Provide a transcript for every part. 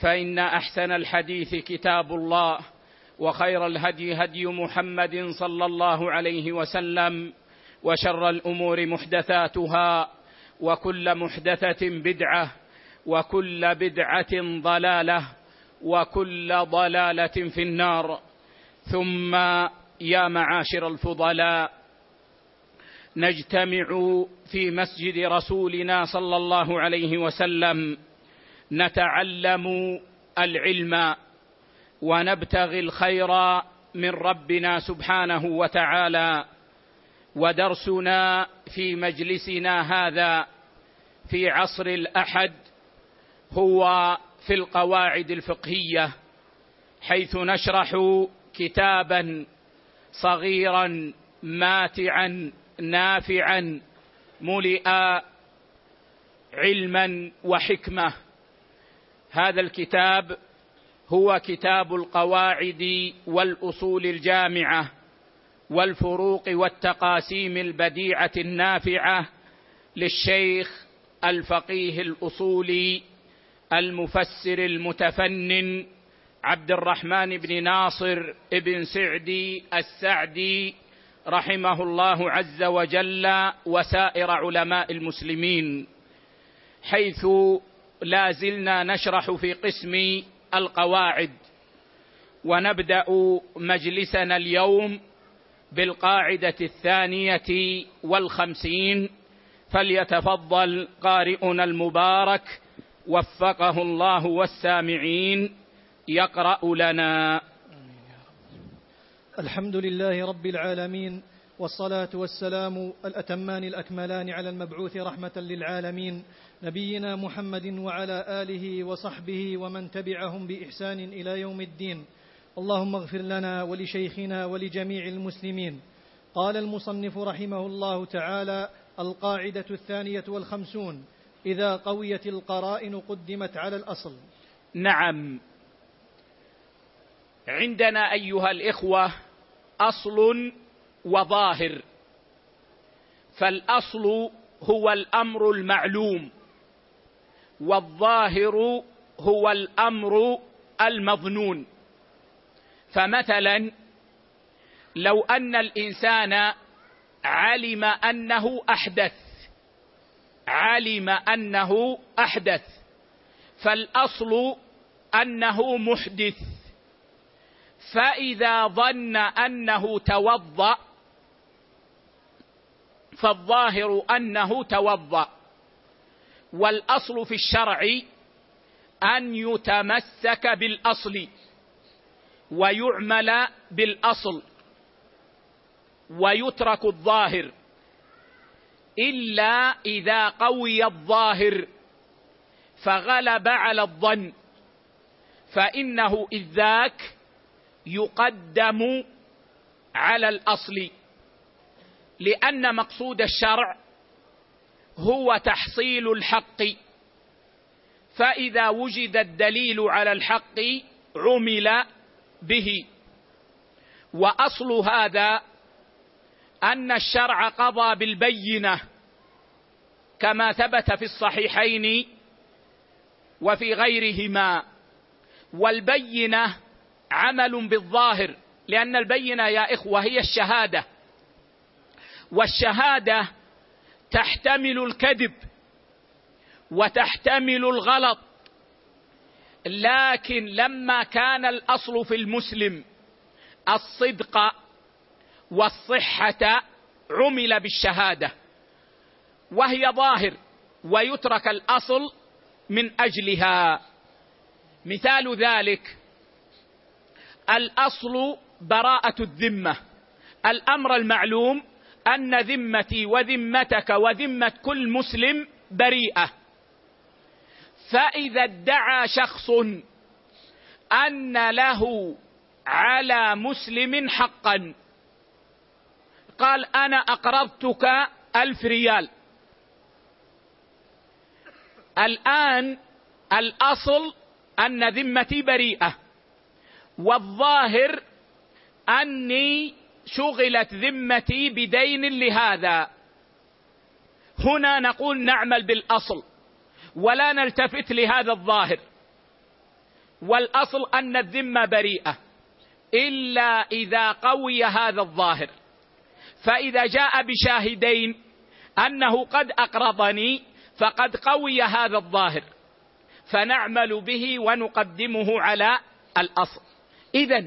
فإن أحسن الحديث كتاب الله وخير الهدي هدي محمد صلى الله عليه وسلم وشر الأمور محدثاتها وكل محدثة بدعة وكل بدعة ضلالة وكل ضلالة في النار. ثم يا معاشر الفضلاء نجتمع في مسجد رسولنا صلى الله عليه وسلم نتعلم العلم ونبتغي الخير من ربنا سبحانه وتعالى. ودرسنا في مجلسنا هذا في عصر الأحد هو في القواعد الفقهية حيث نشرح كتابا صغيرا ماتعا نافعا ملئ علما وحكمة. هذا الكتاب هو كتاب القواعد والأصول الجامعة والفروق والتقاسيم البديعة النافعة للشيخ الفقيه الاصولي المفسر المتفنن عبد الرحمن بن ناصر بن سعدي السعدي رحمه الله عز وجل وسائر علماء المسلمين حيث لا زلنا نشرح في قسم القواعد. ونبدأ مجلسنا اليوم بالقاعدة الثانية والخمسين. فليتفضل قارئنا المبارك وفقه الله والسامعين. يقرأ لنا. الحمد لله رب العالمين والصلاة والسلام الأتمان الأكملان على المبعوث رحمة للعالمين. نبينا محمد وعلى آله وصحبه ومن تبعهم بإحسان إلى يوم الدين. اللهم اغفر لنا ولشيخنا ولجميع المسلمين. قال المصنف رحمه الله تعالى القاعدة الثانية والخمسون إذا قويت القرائن قدمت على الأصل. نعم. عندنا أيها الإخوة أصل وظاهر. فالأصل هو الأمر المعلوم. والظاهر هو الأمر المظنون. فمثلا لو أن الإنسان علم أنه أحدث علم أنه أحدث فالأصل أنه محدث. فإذا ظن أنه توضأ فالظاهر أنه توضأ. والأصل في الشرع أن يتمسك بالأصل ويعمل بالأصل ويترك الظاهر إلا إذا قوي الظاهر فغلب على الظن فإنه اذ ذاك يقدم على الأصل لأن مقصود الشرع هو تحصيل الحق. فإذا وجد الدليل على الحق عمل به. وأصل هذا أن الشرع قضى بالبينة كما ثبت في الصحيحين وفي غيرهما. والبينة عمل بالظاهر لأن البينة يا إخوة هي الشهادة. والشهادة تحتمل الكذب وتحتمل الغلط. لكن لما كان الأصل في المسلم الصدق والصحة عمل بالشهادة وهي ظاهر ويترك الأصل من أجلها. مثال ذلك الأصل براءة الذمة الأمر المعلوم أن ذمتي وذمتك وذمة كل مسلم بريئة. فإذا ادعى شخص أن له على مسلم حقا قال أنا أقرضتك ألف ريال. الآن الأصل أن ذمتي بريئة والظاهر أني شغلت ذمتي بدين لهذا. هنا نقول نعمل بالأصل ولا نلتفت لهذا الظاهر. والأصل أن الذمة بريئة إلا إذا قوي هذا الظاهر. فإذا جاء بشاهدين أنه قد أقرضني فقد قوي هذا الظاهر. فنعمل به ونقدمه على الأصل. اذا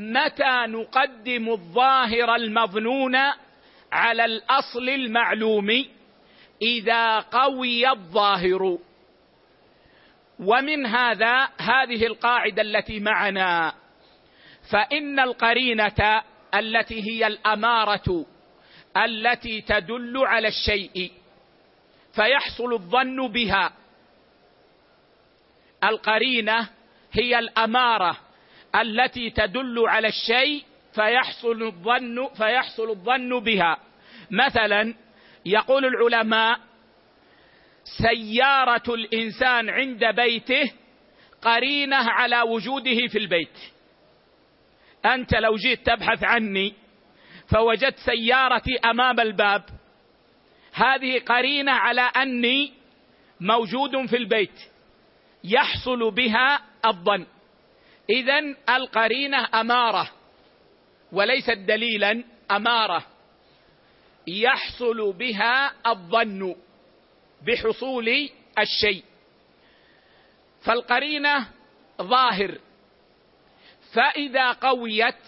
متى نقدم الظاهر المظنون على الأصل المعلوم إذا قوي الظاهر؟ ومن هذا هذه القاعدة التي معنا. فإن القرينة التي هي الأمارة التي تدل على الشيء فيحصل الظن بها. القرينة هي الأمارة التي تدل على الشيء فيحصل الظن فيحصل الظن بها. مثلا يقول العلماء سيارة الإنسان عند بيته قرينة على وجوده في البيت. أنت لو جيت تبحث عني فوجدت سيارتي أمام الباب. هذه قرينة على أني موجود في البيت. يحصل بها الظن. اذا القرينة أمارة وليست دليلا أمارة. يحصل بها الظن بحصول الشيء. فالقرينة ظاهر. فإذا قويت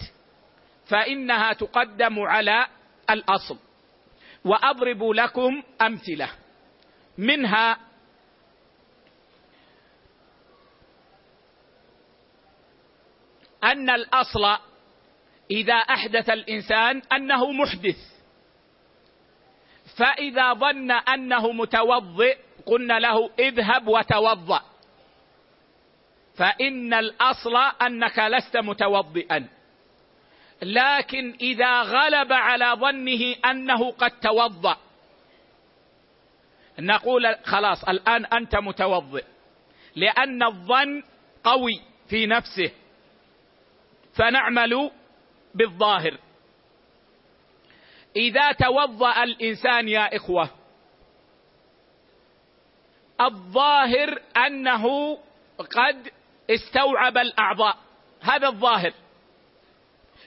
فإنها تقدم على الأصل. وأضرب لكم أمثلة. منها أن الأصل إذا أحدث الإنسان أنه محدث. فإذا ظن أنه متوضئ قلنا له اذهب وتوضأ. فإن الأصل أنك لست متوضئا. لكن إذا غلب على ظنه أنه قد توضأ. نقول خلاص الآن أنت متوضئ. لأن الظن قوي في نفسه. فنعمل بالظاهر. إذا توضأ الإنسان يا إخوة الظاهر أنه قد استوعب الأعضاء. هذا الظاهر.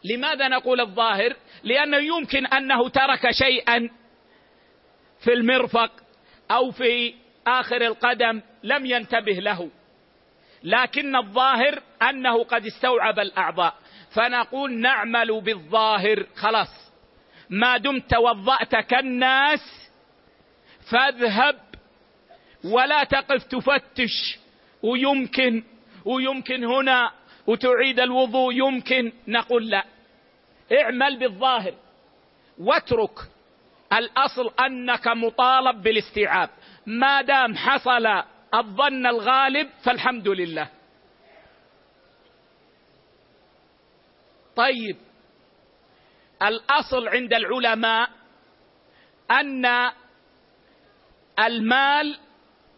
لماذا نقول الظاهر؟ لأنه يمكن أنه ترك شيئا في المرفق أو في آخر القدم لم ينتبه له. لكن الظاهر أنه قد استوعب الأعضاء. فنقول نعمل بالظاهر خلاص. ما دمت توضأت كالناس فاذهب ولا تقف تفتش. ويمكن ويمكن هنا وتعيد الوضوء يمكن. نقول لا. اعمل بالظاهر. واترك الأصل أنك مطالب بالاستيعاب. ما دام حصل الظن الغالب فالحمد لله. طيب الأصل عند العلماء أن المال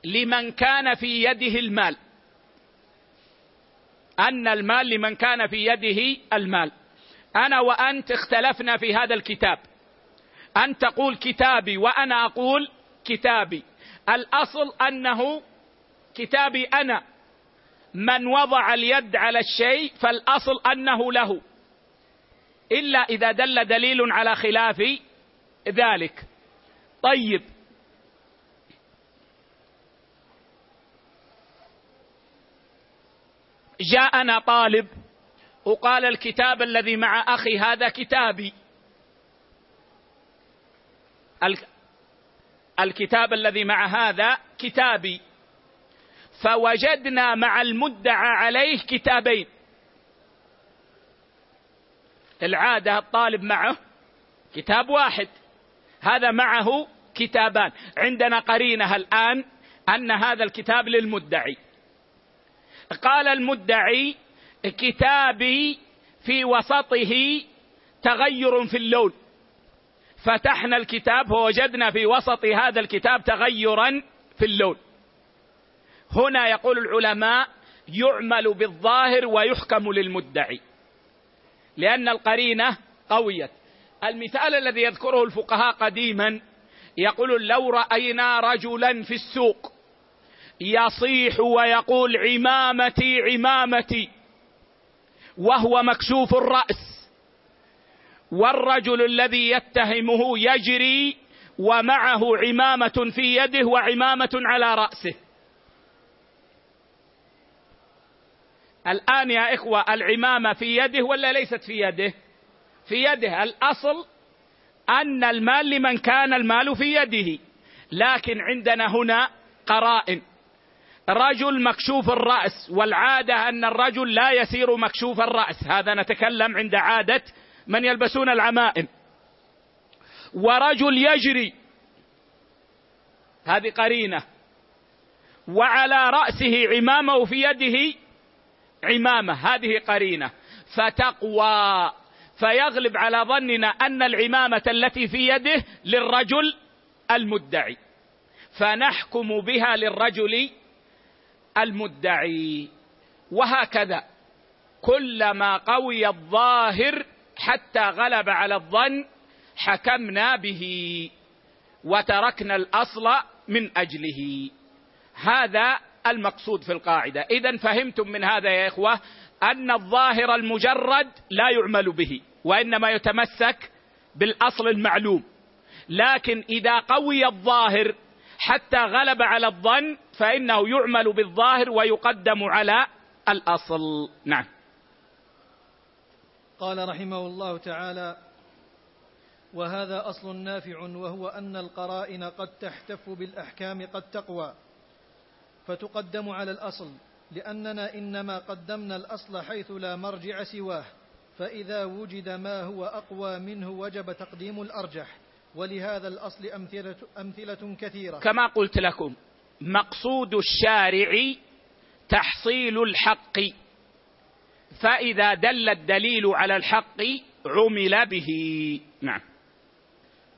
لمن كان في يده المال. أن المال لمن كان في يده المال. أنا وأنت اختلفنا في هذا الكتاب. أن تقول كتابي وأنا أقول كتابي. الأصل أنه كتابي أنا. من وضع اليد على الشيء فالأصل أنه له. إلا إذا دل دليل على خلاف ذلك. طيب. جاءنا طالب وقال الكتاب الذي مع أخي هذا كتابي. الكتاب الذي مع هذا كتابي. فوجدنا مع المدعى عليه كتابين. العادة الطالب معه كتاب واحد هذا معه كتابان. عندنا قرينة الآن أن هذا الكتاب للمدعي. قال المدعي كتابي في وسطه تغير في اللون. فتحنا الكتاب ووجدنا في وسط هذا الكتاب تغيرا في اللون. هنا يقول العلماء يعمل بالظاهر ويحكم للمدعي. لأن القرينة قوية. المثال الذي يذكره الفقهاء قديما يقول لو رأينا رجلا في السوق يصيح ويقول عمامتي عمامتي وهو مكشوف الرأس. والرجل الذي يتهمه يجري ومعه عمامة في يده وعمامة على رأسه. الآن يا إخوة العمامة في يده ولا ليست في يده؟ في يده. الأصل أن المال لمن كان المال في يده. لكن عندنا هنا قرائن. رجل مكشوف الرأس والعادة أن الرجل لا يسير مكشوف الرأس. هذا نتكلم عند عادة من يلبسون العمائم. ورجل يجري. هذه قرينة. وعلى رأسه عمامة وفي يده عمامة هذه قرينة. فتقوى. فيغلب على ظننا أن العمامة التي في يده للرجل المدعي. فنحكم بها للرجل المدعي. وهكذا. كلما قوي الظاهر حتى غلب على الظن حكمنا به وتركنا الأصل من أجله. هذا المقصود في القاعدة. اذا فهمتم من هذا يا إخوة أن الظاهر المجرد لا يعمل به وإنما يتمسك بالأصل المعلوم. لكن إذا قوي الظاهر حتى غلب على الظن فإنه يعمل بالظاهر ويقدم على الأصل. نعم. قال رحمه الله تعالى وهذا أصل نافع وهو أن القرائن قد تحتف بالأحكام قد تقوى. فتقدم على الأصل لأننا إنما قدمنا الأصل حيث لا مرجع سواه فإذا وجد ما هو أقوى منه وجب تقديم الأرجح ولهذا الأصل امثله أمثلة كثيرة. كما قلت لكم مقصود الشارع تحصيل الحق فإذا دل الدليل على الحق عمل به. نعم.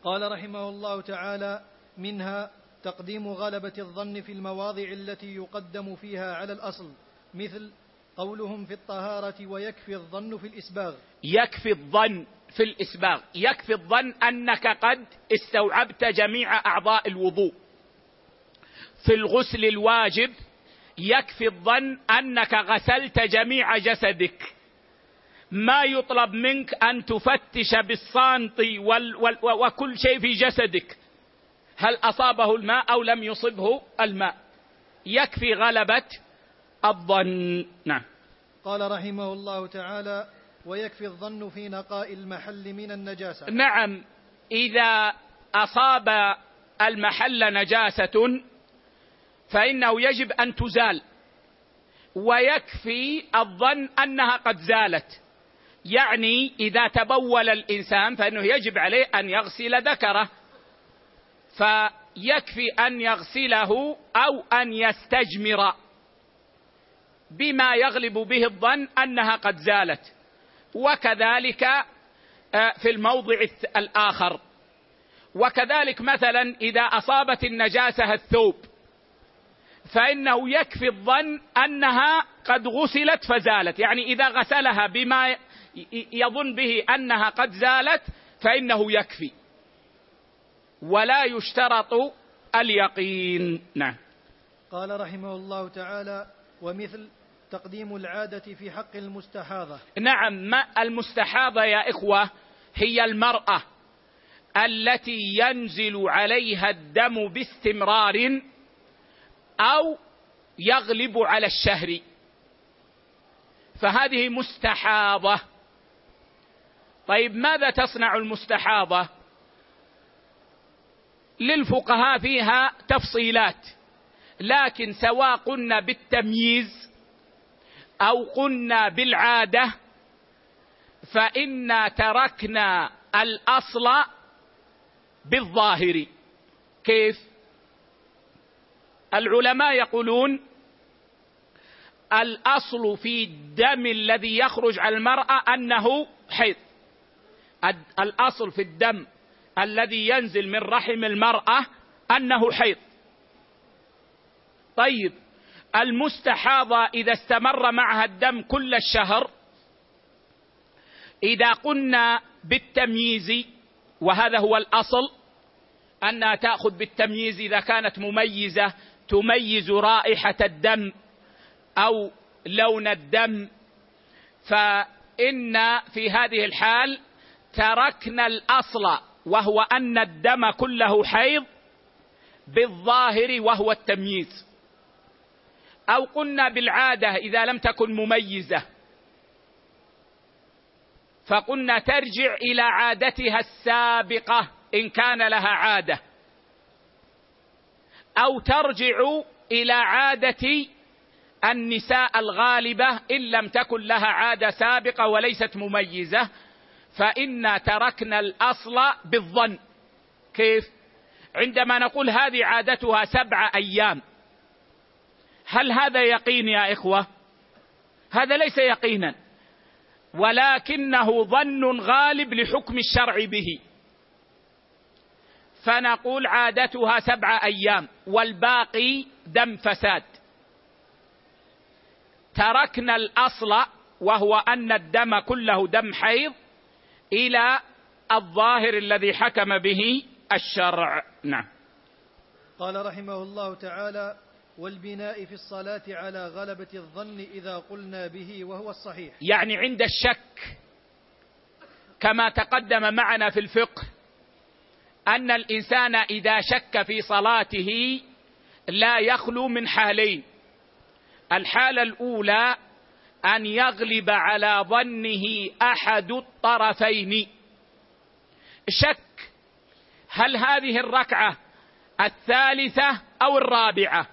قال رحمه الله تعالى منها تقديم غلبة الظن في المواضع التي يقدم فيها على الأصل مثل قولهم في الطهارة ويكفي الظن في الإسباغ. يكفي الظن في الإسباغ. يكفي الظن أنك قد استوعبت جميع أعضاء الوضوء. في الغسل الواجب يكفي الظن أنك غسلت جميع جسدك. ما يطلب منك أن تفتش بالصانط وكل شيء في جسدك. هل أصابه الماء أو لم يصبه الماء؟ يكفي غلبة الظن. نعم. قال رحمه الله تعالى ويكفي الظن في نقاء المحل من النجاسة. نعم. إذا أصاب المحل نجاسة فإنه يجب أن تزال. ويكفي الظن أنها قد زالت. يعني إذا تبول الإنسان فإنه يجب عليه أن يغسل ذكره. فيكفي أن يغسله أو أن يستجمر بما يغلب به الظن أنها قد زالت. وكذلك آه، في الموضع الآخر. وكذلك مثلا إذا أصابت النجاسة الثوب فإنه يكفي الظن أنها قد غسلت فزالت. يعني إذا غسلها بما يظن به أنها قد زالت فإنه يكفي. ولا يشترط اليقين. نعم. قال رحمه الله تعالى ومثل تقديم العادة في حق المستحاضة. نعم ما المستحاضة يا إخوة هي المرأة التي ينزل عليها الدم باستمرار أو يغلب على الشهر. فهذه مستحاضة. طيب ماذا تصنع المستحاضة؟ للفقهاء فيها تفصيلات لكن سواء قلنا بالتمييز أو قلنا بالعادة فإنا تركنا الأصل بالظاهر. كيف؟ العلماء يقولون الأصل في الدم الذي يخرج على المرأة أنه حيض. الأصل في الدم الذي ينزل من رحم المرأة أنه حيض. طيب المستحاضة إذا استمر معها الدم كل الشهر إذا قلنا بالتمييز وهذا هو الأصل أنها تأخذ بالتمييز إذا كانت مميزة تميز رائحة الدم أو لون الدم. فإن في هذه الحال تركنا الأصل وهو أن الدم كله حيض بالظاهر وهو التمييز. أو قلنا بالعادة إذا لم تكن مميزة. فقلنا ترجع إلى عادتها السابقة إن كان لها عادة. أو ترجع إلى عادة النساء الغالبة إن لم تكن لها عادة سابقة وليست مميزة. فإنا تركنا الأصل بالظن. كيف؟ عندما نقول هذه عادتها سبع أيام. هل هذا يقين يا إخوة؟ هذا ليس يقينا. ولكنه ظن غالب لحكم الشرع به. فنقول عادتها سبع أيام والباقي دم فساد. تركنا الأصل وهو أن الدم كله دم حيض إلى الظاهر الذي حكم به الشرع. نعم. قال رحمه الله تعالى والبناء في الصلاة على غلبة الظن إذا قلنا به وهو الصحيح. يعني عند الشك كما تقدم معنا في الفقه أن الإنسان إذا شك في صلاته لا يخلو من حالين. الحالة الأولى أن يغلب على ظنه أحد الطرفين. شك هل هذه الركعة الثالثة أو الرابعة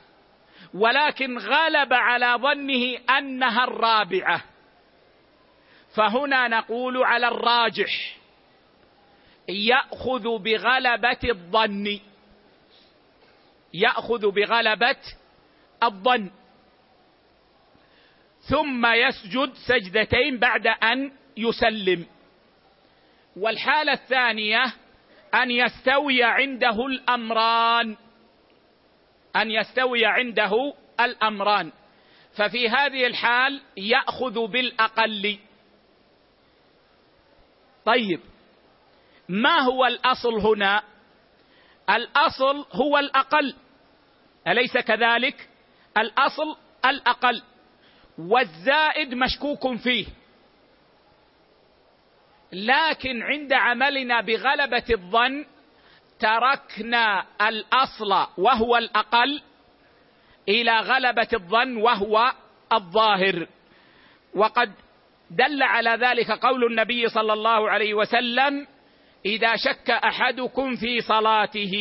ولكن غلب على ظنه أنها الرابعة. فهنا نقول على الراجح يأخذ بغلبة الظن. يأخذ بغلبة الظن. ثم يسجد سجدتين بعد أن يسلم. والحالة الثانية أن يستوي عنده الأمران. أن يستوي عنده الأمران. ففي هذه الحال يأخذ بالأقل. طيب ما هو الأصل هنا؟ الأصل هو الأقل. أليس كذلك؟ الأصل الأقل. والزائد مشكوك فيه. لكن عند عملنا بغلبة الظن تركنا الأصل وهو الأقل إلى غلبة الظن وهو الظاهر. وقد دل على ذلك قول النبي صلى الله عليه وسلم إذا شك أحدكم في صلاته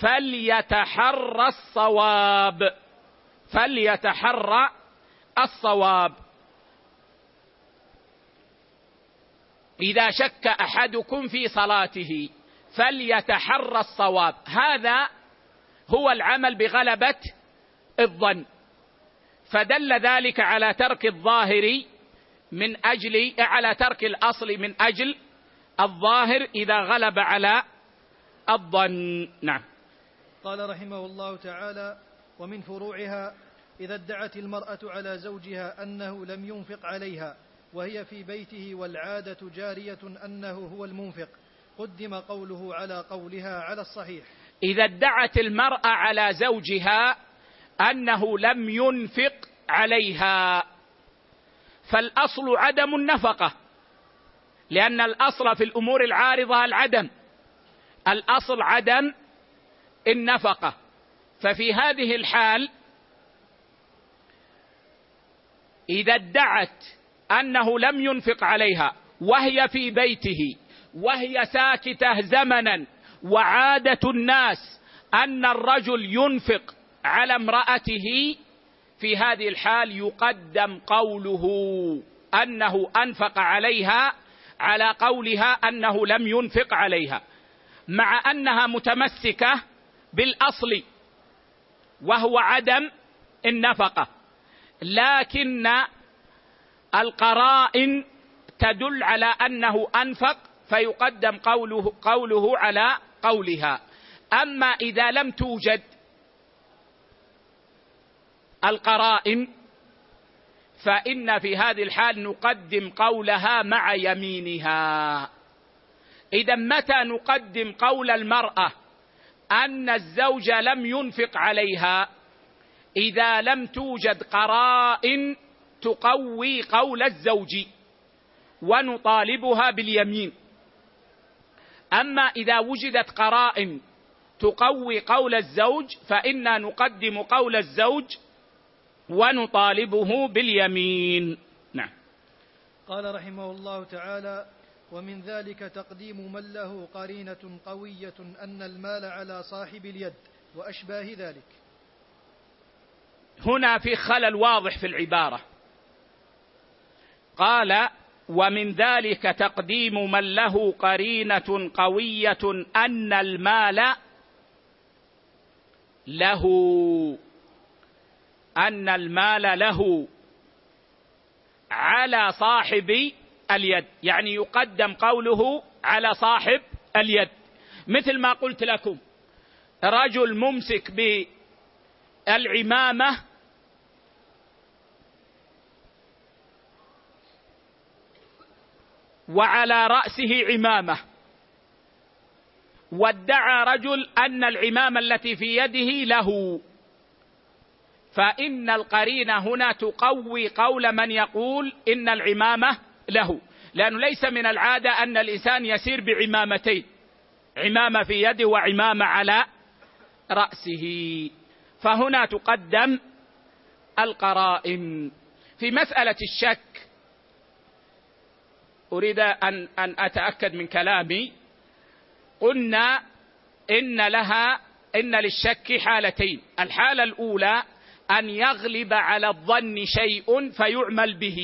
فليتحرى الصواب. فليتحرى الصواب. إذا شك أحدكم في صلاته فليتحرى الصواب. هذا هو العمل بغلبة الظن. فدل ذلك على ترك الظاهر من أجل على ترك الأصل من أجل الظاهر إذا غلب على الظن. نعم. قال رحمه الله تعالى ومن فروعها إذا ادعت المرأة على زوجها أنه لم ينفق عليها وهي في بيته والعادة جارية أنه هو المنفق قدم قوله على قولها على الصحيح. إذا ادعت المرأة على زوجها أنه لم ينفق عليها. فالأصل عدم النفقة لأن الأصل في الأمور العارضة العدم. الأصل عدم النفقة. ففي هذه الحال إذا ادعت أنه لم ينفق عليها وهي في بيته وهي ساكتة زمنا وعادة الناس أن الرجل ينفق على امرأته في هذه الحال يقدم قوله أنه أنفق عليها على قولها أنه لم ينفق عليها. مع أنها متمسكة بالأصل وهو عدم النفقة. لكن القرائن تدل على أنه أنفق فيقدم قوله قوله على قولها. أما إذا لم توجد القرائن فإن في هذه الحال نقدم قولها مع يمينها. إذا متى نقدم قول المرأة أن الزوج لم ينفق عليها؟ إذا لم توجد قرائن تقوي قول الزوج ونطالبها باليمين. أما إذا وجدت قرائن تقوي قول الزوج فإنا نقدم قول الزوج ونطالبه باليمين. نعم. قال رحمه الله تعالى ومن ذلك تقديم من له قرينة قوية أن المال على صاحب اليد. وأشباه ذلك. هنا في خلل واضح في العبارة. قال ومن ذلك تقديم من له قرينة قوية أن المال له أن المال له على صاحب اليد يعني يقدم قوله على صاحب اليد. مثل ما قلت لكم رجل ممسك بالعمامة وعلى رأسه عمامة. وادعى رجل أن العمامه التي في يده له. فإن القرينه هنا تقوي قول من يقول إن العمامة له. لأنه ليس من العادة أن الإنسان يسير بعمامتين. عمامة في يده وعمامة على رأسه. فهنا تقدم القرائن. في مسألة الشك أريد أن أن أتأكد من كلامي. قلنا إن لها إن للشك حالتين. الحالة الأولى أن يغلب على الظن شيء فيعمل به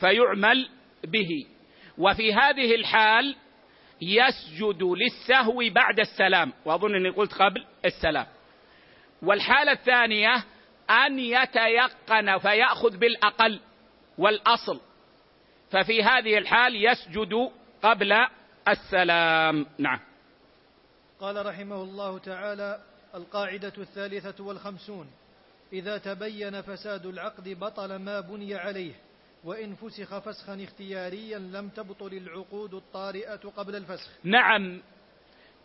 فيعمل به. وفي هذه الحال يسجد للسهو بعد السلام. وأظن إني قلت قبل السلام. والحالة الثانية أن يتيقن فيأخذ بالأقل والأصل. ففي هذه الحال يسجد قبل السلام. نعم. قال رحمه الله تعالى القاعدة الثالثة والخمسون إذا تبين فساد العقد بطل ما بني عليه وإن فسخ فسخا اختياريا لم تبطل العقود الطارئة قبل الفسخ. نعم.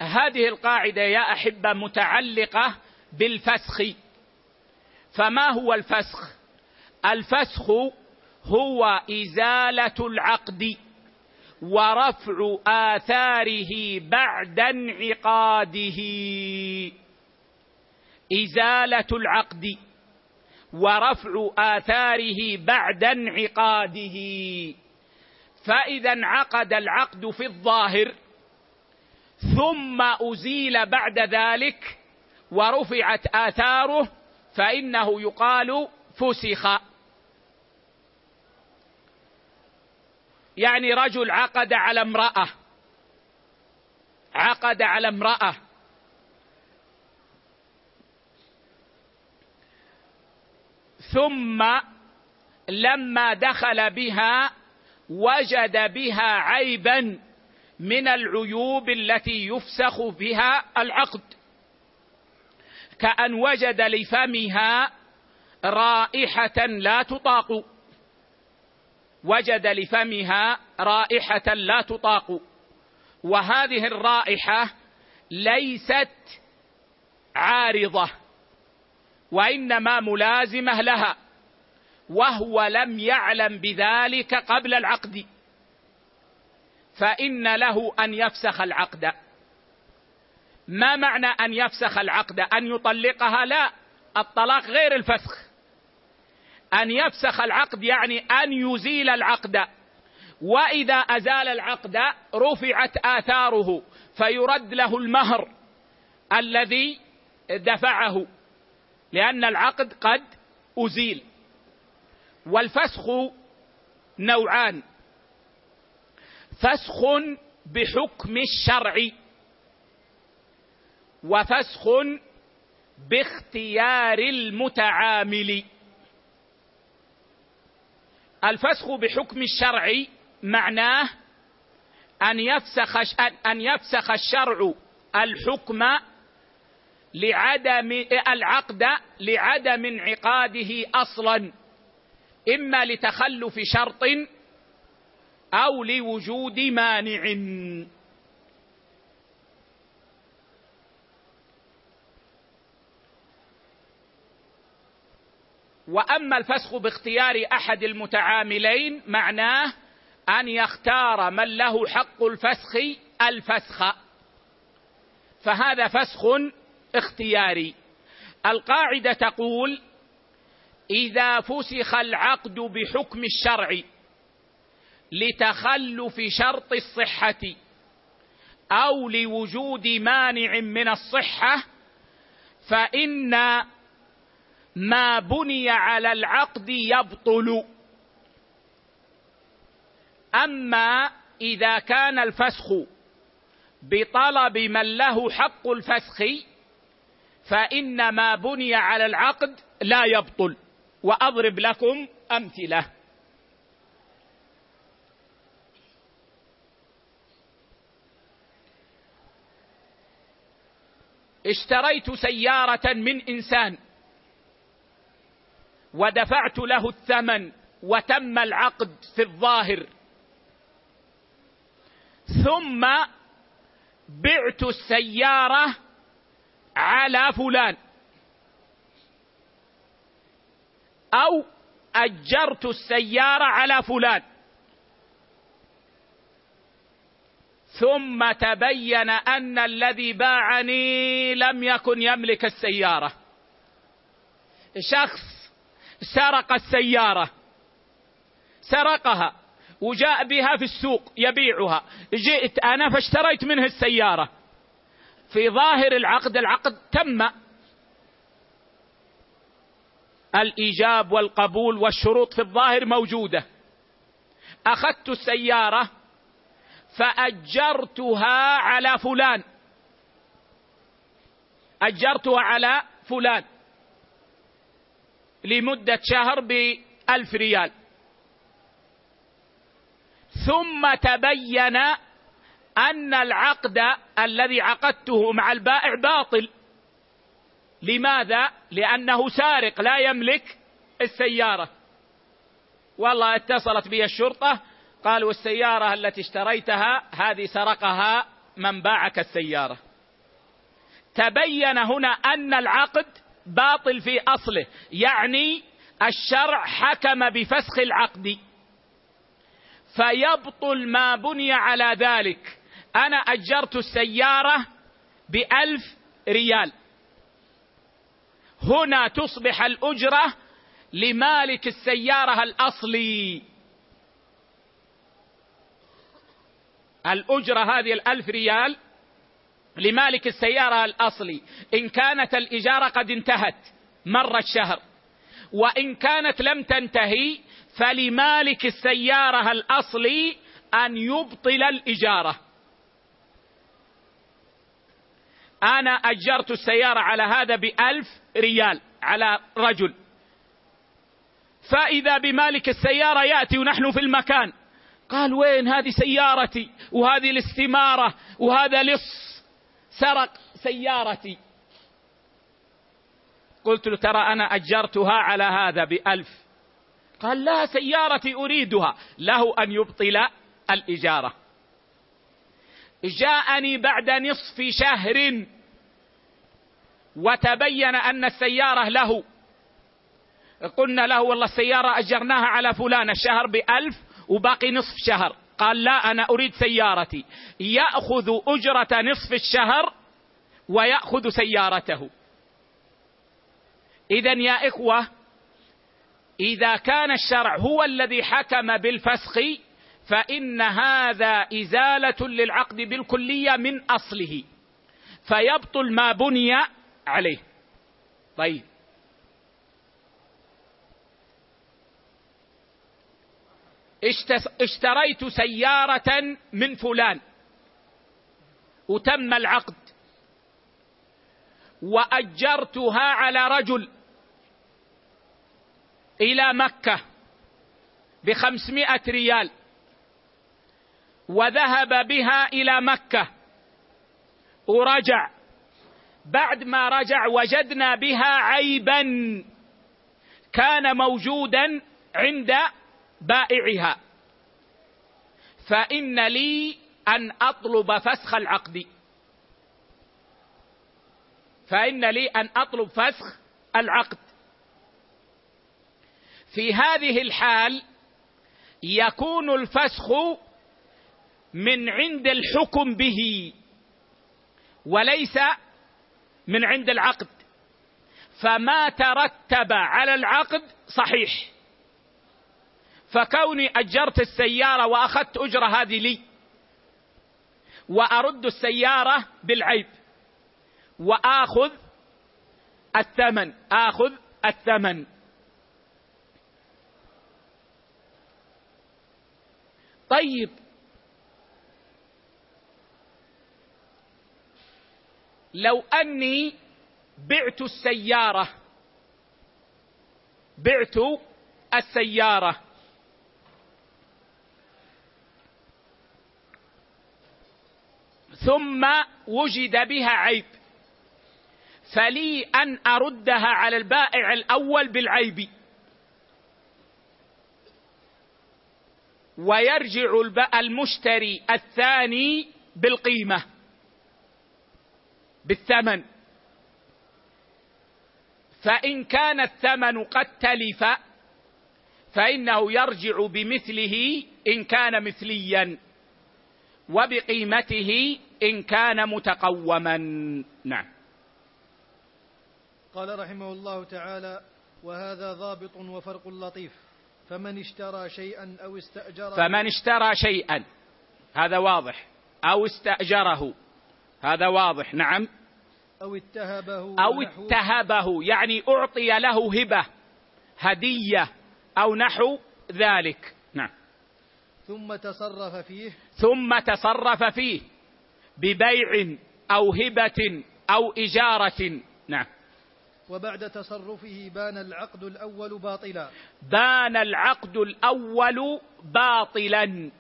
هذه القاعدة يا أحبة متعلقة بالفسخ. فما هو الفسخ؟ الفسخ هو إزالة العقد ورفع آثاره بعد انعقاده. إزالة العقد ورفع آثاره بعد انعقاده. فإذا انعقد العقد في الظاهر ثم أزيل بعد ذلك ورفعت آثاره فإنه يقال فسخ. يعني رجل عقد على امرأة. عقد على امرأة. ثم لما دخل بها وجد بها عيبا من العيوب التي يفسخ بها العقد. كأن وجد لفمها رائحة لا تطاق. وجد لفمها رائحة لا تطاق. وهذه الرائحة ليست عارضة وإنما ملازمة لها وهو لم يعلم بذلك قبل العقد. فإن له أن يفسخ العقد. ما معنى أن يفسخ العقد؟ أن يطلقها؟ لا الطلاق غير الفسخ. أن يفسخ العقد يعني أن يزيل العقد. وإذا أزال العقد رفعت آثاره فيرد له المهر الذي دفعه لأن العقد قد أزيل. والفسخ نوعان. فسخ بحكم الشرع وفسخ باختيار المتعامل. الفسخ بحكم الشرع معناه أن يفسخ أن يفسخ الشرع الحكم لعدم العقد لعدم انعقاده أصلا إما لتخلف شرط أو لوجود مانع. وأما الفسخ باختيار أحد المتعاملين معناه أن يختار من له حق الفسخ الفسخ. فهذا فسخ اختياري. القاعدة تقول إذا فسخ العقد بحكم الشرع لتخلف شرط الصحة أو لوجود مانع من الصحة فإن ما بني على العقد يبطل. أما إذا كان الفسخ بطلب من له حق الفسخ فإن ما بني على العقد لا يبطل. وأضرب لكم أمثلة. اشتريت سيارة من إنسان. ودفعت له الثمن وتم العقد في الظاهر. ثم بعت السيارة على فلان. أو أجرت السيارة على فلان. ثم تبين أن الذي باعني لم يكن يملك السيارة. شخص سرق السيارة. سرقها وجاء بها في السوق يبيعها. جئت أنا فاشتريت منه السيارة. في ظاهر العقد العقد تم. الإيجاب والقبول والشروط في الظاهر موجودة. أخذت السيارة فأجرتها على فلان. أجرتها على فلان. لمدة شهر بألف ريال. ثم تبين أن العقد الذي عقدته مع البائع باطل. لماذا؟ لأنه سارق لا يملك السيارة. والله اتصلت بي الشرطة قالوا السيارة التي اشتريتها هذه سرقها من باعك السيارة. تبين هنا أن العقد باطل في أصله يعني الشرع حكم بفسخ العقد. فيبطل ما بني على ذلك. أنا أجرت السيارة بألف ريال. هنا تصبح الأجرة لمالك السيارة الأصلي. الأجرة هذه الألف ريال لمالك السيارة الأصلي. إن كانت الإجارة قد انتهت مر الشهر. وإن كانت لم تنتهي فلمالك السيارة الأصلي أن يبطل الإجارة. أنا أجرت السيارة على هذا بألف ريال على رجل. فإذا بمالك السيارة يأتي ونحن في المكان. قال وين هذه سيارتي؟ وهذه الاستمارة؟ وهذا لص سرق سيارتي. قلت له ترى أنا أجرتها على هذا بألف. قال لا سيارتي أريدها. له أن يبطل الإجارة. جاءني بعد نصف شهر وتبين أن السيارة له. قلنا له والله السيارة أجرناها على فلان الشهر بألف وباقي نصف شهر. قال لا أنا أريد سيارتي. يأخذ أجرة نصف الشهر ويأخذ سيارته. إذا يا إخوة إذا كان الشرع هو الذي حكم بالفسخ فإن هذا إزالة للعقد بالكلية من أصله. فيبطل ما بني عليه. طيب. اشتريت سيارة من فلان. وتم العقد. وأجرتها على رجل إلى مكة بخمسمائة ريال. وذهب بها إلى مكة. ورجع. بعد ما رجع وجدنا بها عيبا. كان موجودا عند بائعها. فإن لي أن أطلب فسخ العقد. فإن لي أن أطلب فسخ العقد. في هذه الحال يكون الفسخ من عند الحكم به وليس من عند العقد. فما ترتب على العقد صحيح. فكوني أجرت السيارة وأخذت أجرة هذه لي وأرد السيارة بالعيب وآخذ الثمن آخذ الثمن. طيب. لو أني بعت السيارة بعت السيارة. ثم وجد بها عيب. فلي أن أردها على البائع الأول بالعيب. ويرجع المشتري الثاني بالقيمة. بالثمن. فإن كان الثمن قد تلف فإنه يرجع بمثله إن كان مثليا. وبقيمته إن كان متقوما. نعم. قال رحمه الله تعالى وهذا ضابط وفرق لطيف. فمن اشترى شيئا أو استأجره فمن اشترى شيئا. هذا واضح. أو استأجره. هذا واضح. نعم. أو اتهبه أو اتهبه. يعني أعطي له هبة هدية أو نحو ذلك. نعم. ثم تصرف فيه. ثم تصرف فيه. ببيع أو هبة أو إجارة. نعم. وبعد تصرفه بان العقد الأول باطلا. بان العقد الأول باطلا.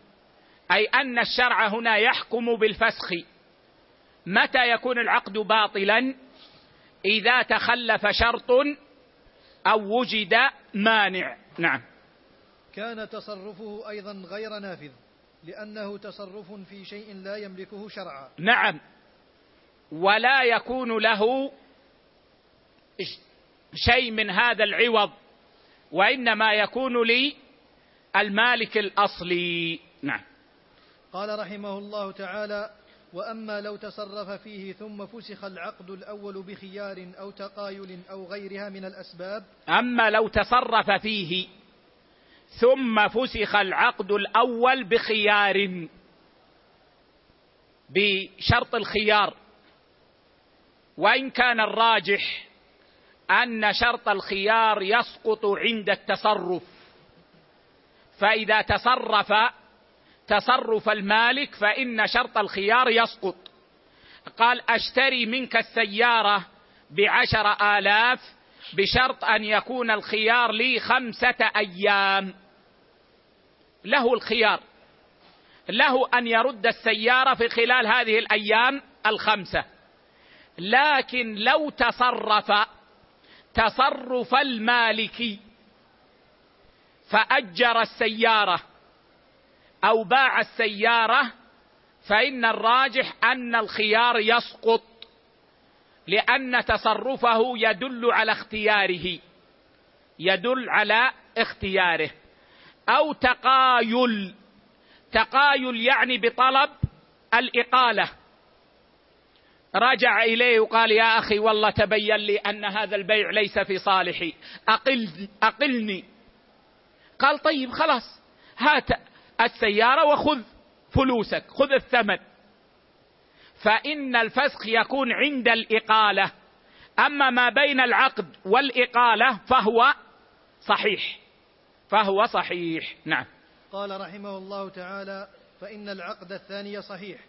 أي أن الشرع هنا يحكم بالفسخ. متى يكون العقد باطلا؟ إذا تخلف شرط أو وجد مانع. نعم. كان تصرفه أيضا غير نافذ. لأنه تصرف في شيء لا يملكه شرعا. نعم. ولا يكون له شيء من هذا العوض وإنما يكون لي المالك الأصلي. نعم. قال رحمه الله تعالى وأما لو تصرف فيه ثم فسخ العقد الأول بخيار أو تقايل أو غيرها من الأسباب أما لو تصرف فيه ثم فسخ العقد الأول بخيار بشرط الخيار. وإن كان الراجح أن شرط الخيار يسقط عند التصرف. فإذا تصرف تصرف المالك فإن شرط الخيار يسقط. قال أشتري منك السيارة بعشر آلاف بشرط أن يكون الخيار لي خمسة أيام. له الخيار. له أن يرد السيارة في خلال هذه الأيام الخمسة. لكن لو تصرف تصرف المالك فأجر السيارة أو باع السيارة فإن الراجح أن الخيار يسقط لأن تصرفه يدل على اختياره يدل على اختياره. أو تقايل. تقايل يعني بطلب الإقالة. رجع إليه وقال يا أخي والله تبين لي أن هذا البيع ليس في صالحي. أقل أقلني. قال طيب خلاص هات السيارة وخذ فلوسك خذ الثمن. فإن الفسخ يكون عند الإقالة. أما ما بين العقد والإقالة فهو صحيح. فهو صحيح. نعم. قال رحمه الله تعالى فإن العقد الثاني صحيح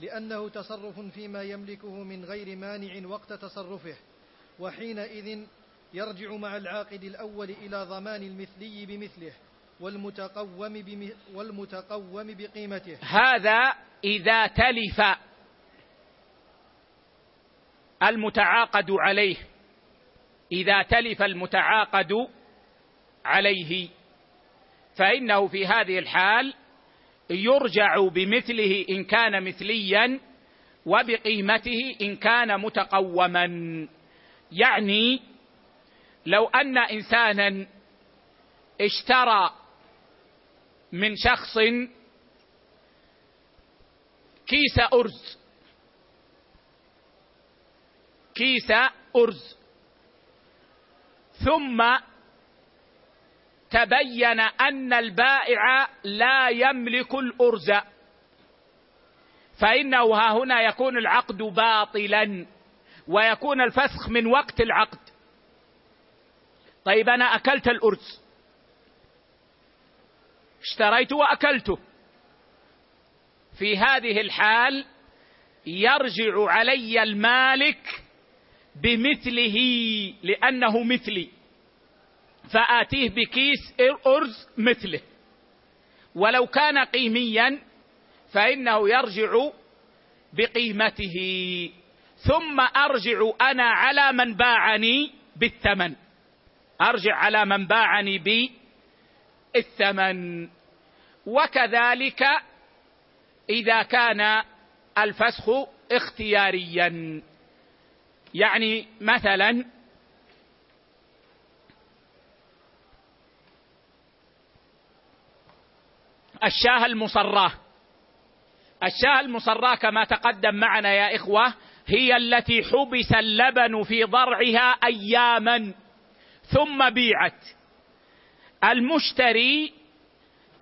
لأنه تصرف فيما يملكه من غير مانع وقت تصرفه وحينئذ يرجع مع العاقد الأول إلى ضمان المثلي بمثله والمتقوم, والمتقوم بقيمته. هذا إذا تلف المتعاقد عليه. إذا تلف المتعاقد عليه. فإنه في هذه الحال يرجع بمثله إن كان مثليا وبقيمته إن كان متقوما. يعني لو أن انسانا اشترى من شخص كيس أرز كيس أرز ثم تبين أن البائع لا يملك الأرز. فإنه ها هنا يكون العقد باطلا ويكون الفسخ من وقت العقد. طيب أنا أكلت الأرز. اشتريت وأكلته. في هذه الحال يرجع علي المالك بمثله لأنه مثلي. فآتيه بكيس أرز مثله. ولو كان قيميا فإنه يرجع بقيمته. ثم أرجع أنا على من باعني بالثمن. أرجع على من باعني بالثمن. وكذلك إذا كان الفسخ اختياريا. يعني مثلا الشاه المصراه الشاه المصراه كما تقدم معنا يا إخوة هي التي حبس اللبن في ضرعها اياما ثم بيعت. المشتري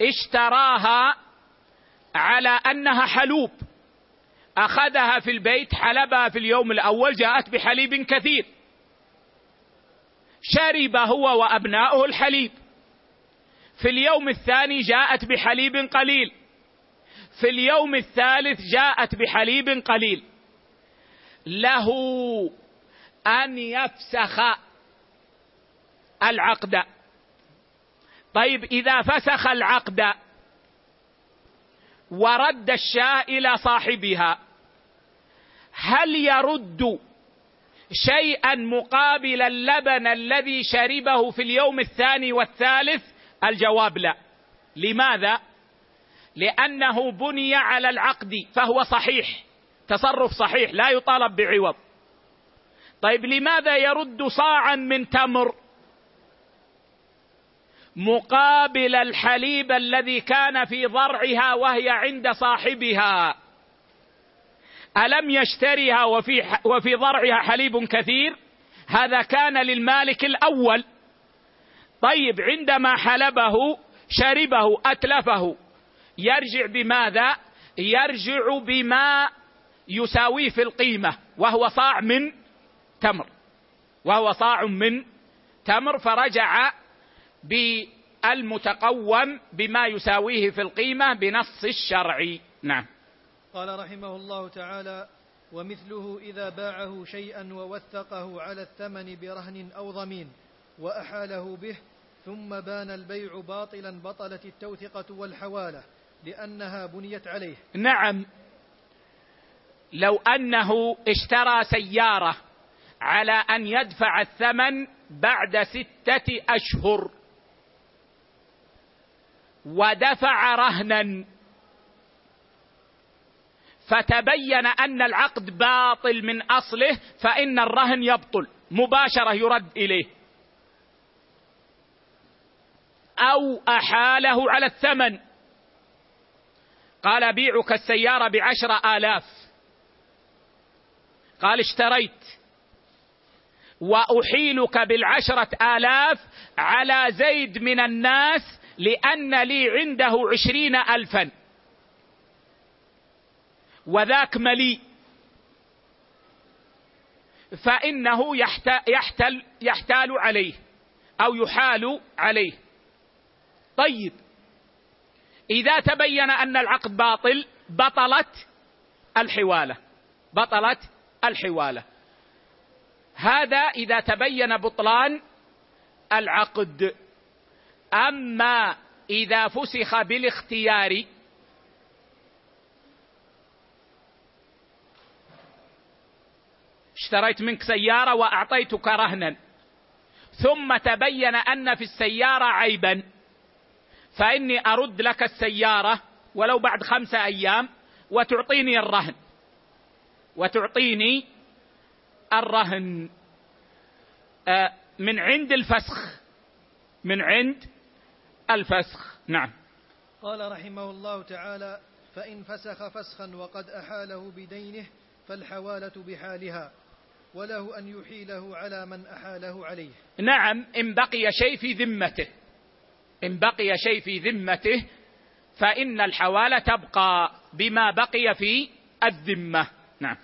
اشتراها على أنها حلوب. أخذها في البيت حلبها في اليوم الأول جاءت بحليب كثير. شرب هو وأبناؤه الحليب. في اليوم الثاني جاءت بحليب قليل. في اليوم الثالث جاءت بحليب قليل. له أن يفسخ العقد. طيب إذا فسخ العقد ورد الشاة إلى صاحبها هل يرد شيئا مقابل اللبن الذي شربه في اليوم الثاني والثالث؟ الجواب لا. لماذا؟ لأنه بني على العقد فهو صحيح. تصرف صحيح لا يطالب بعوض. طيب لماذا يرد صاعا من تمر؟ مقابل الحليب الذي كان في ضرعها وهي عند صاحبها. ألم يشتريها وفي وفي ضرعها حليب كثير؟ هذا كان للمالك الأول. طيب عندما حلبه شربه أتلفه يرجع بماذا؟ يرجع بما يساويه في القيمة وهو صاع من تمر. وهو صاع من تمر فرجع بالمتقوم بما يساويه في القيمة بنص الشرع. نعم. قال رحمه الله تعالى ومثله إذا باعه شيئا ووثقه على الثمن برهن أو ضمين. وأحاله به ثم بان البيع باطلا بطلت التوثقة والحوالة لأنها بنيت عليه. نعم. لو أنه اشترى سيارة على أن يدفع الثمن بعد ستة أشهر ودفع رهنا فتبين أن العقد باطل من أصله فإن الرهن يبطل مباشرة يرد إليه. أو أحاله على الثمن. قال بيعك السيارة بعشره آلاف. قال اشتريت. وأحيلك بالعشرة آلاف على زيد من الناس لأن لي عنده عشرين الفا. وذاك مليء. فإنه يحتل, يحتال عليه أو يحال عليه. طيب. إذا تبين أن العقد باطل بطلت الحوالة. بطلت الحوالة. هذا إذا تبين بطلان العقد. أما إذا فسخ بالاختيار اشتريت منك سيارة وأعطيتك رهنا. ثم تبين أن في السيارة عيبا. فإني أرد لك السيارة ولو بعد خمسه أيام وتعطيني الرهن. وتعطيني الرهن. آه، من عند الفسخ. من عند الفسخ. نعم. قال رحمه الله تعالى فإن فسخ فسخا وقد أحاله بدينه فالحوالة بحالها وله أن يحيله على من أحاله عليه. نعم إن بقي شيء في ذمته. إن بقي شيء في ذمته فإن الحوالة تبقى بما بقي في الذمة. نعم.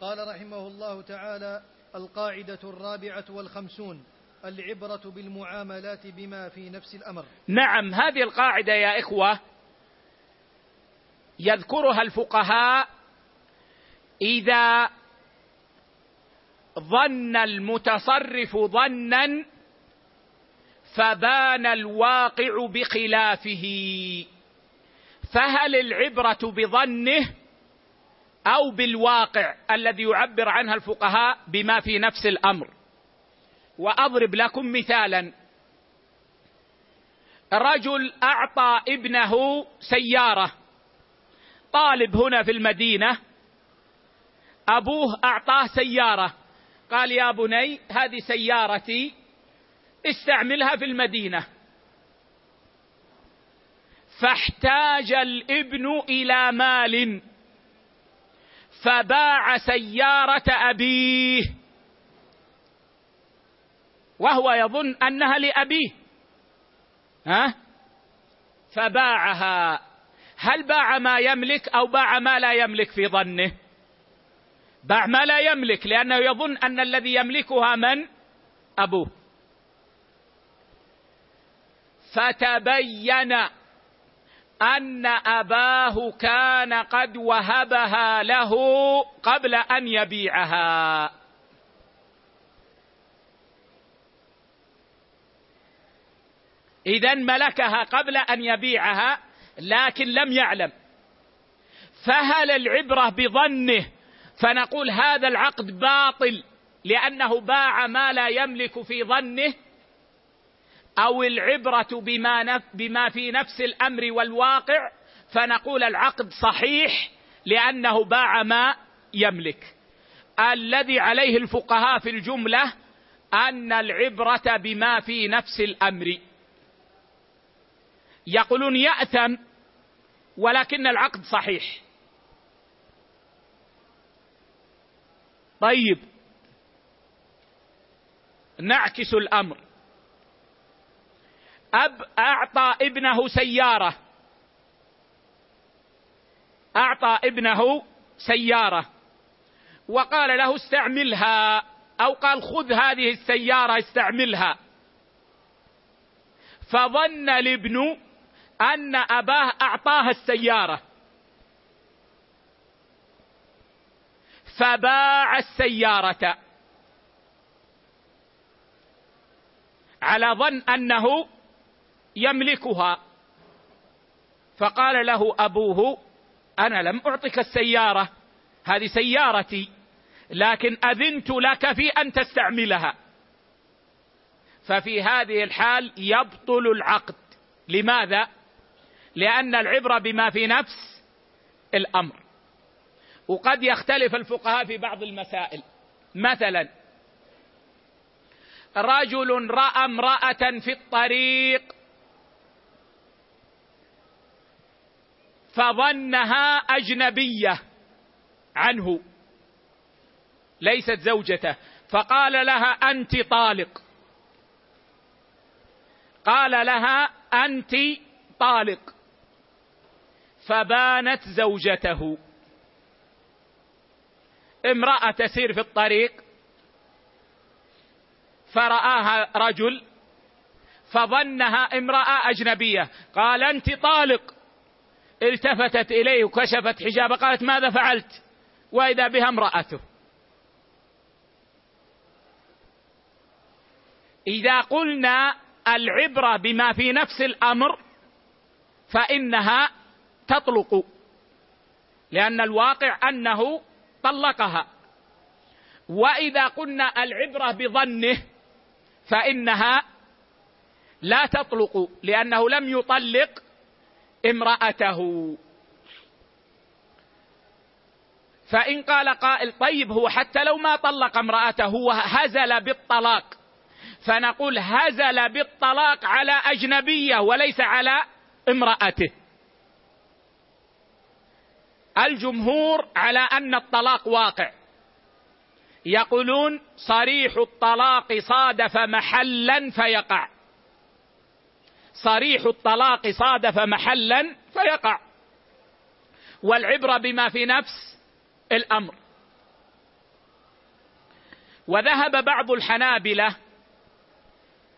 قال رحمه الله تعالى القاعدة الرابعة والخمسون العبرة بالمعاملات بما في نفس الأمر. نعم هذه القاعدة يا إخوة يذكرها الفقهاء إذا ظن المتصرف ظنا فبان الواقع بخلافه. فهل العبرة بظنه أو بالواقع الذي يعبر عنها الفقهاء بما في نفس الأمر؟ وأضرب لكم مثالا. رجل أعطى ابنه سيارة. طالب هنا في المدينة. أبوه أعطاه سيارة. قال يا بني هذه سيارتي. استعملها في المدينة. فاحتاج الابن إلى مال. فباع سيارة أبيه. وهو يظن أنها لأبيه. ها؟ فباعها. هل باع ما يملك أو باع ما لا يملك في ظنه؟ باع ما لا يملك لأنه يظن أن الذي يملكها من؟ أبوه. فتبين أن أباه كان قد وهبها له قبل أن يبيعها. إذا ملكها قبل أن يبيعها لكن لم يعلم. فهل العبرة بظنه فنقول هذا العقد باطل لأنه باع ما لا يملك في ظنه؟ أو العبرة بما, بما في نفس الأمر والواقع فنقول العقد صحيح لأنه باع ما يملك. الذي عليه الفقهاء في الجملة أن العبرة بما في نفس الأمر. يقولون يأثم ولكن العقد صحيح. طيب نعكس الأمر. أب أعطى ابنه سيارة. أعطى ابنه سيارة. وقال له استعملها. أو قال خذ هذه السيارة استعملها. فظن الابن أن أباه أعطاه السيارة. فباع السيارة. على ظن أنه يملكها. فقال له أبوه أنا لم أعطك السيارة هذه سيارتي لكن أذنت لك في أن تستعملها. ففي هذه الحال يبطل العقد. لماذا؟ لأن العبرة بما في نفس الأمر. وقد يختلف الفقهاء في بعض المسائل. مثلا رجل رأى امرأة في الطريق فظنها أجنبية عنه ليست زوجته. فقال لها أنت طالق. قال لها أنت طالق. فبانت زوجته. امرأة تسير في الطريق فرآها رجل فظنها امرأة أجنبية. قال أنت طالق. التفتت إليه وكشفت حجابه قالت ماذا فعلت؟ وإذا بها امرأته. إذا قلنا العبرة بما في نفس الأمر فإنها تطلق لأن الواقع أنه طلقها. وإذا قلنا العبرة بظنه فإنها لا تطلق لأنه لم يطلق امرأته. فإن قال قائل طيب هو حتى لو ما طلق امرأته هو هزل بالطلاق. فنقول هزل بالطلاق على أجنبية وليس على امرأته. الجمهور على أن الطلاق واقع. يقولون صريح الطلاق صادف محلا فيقع. صريح الطلاق صادف محلا فيقع. والعبره بما في نفس الأمر. وذهب بعض الحنابلة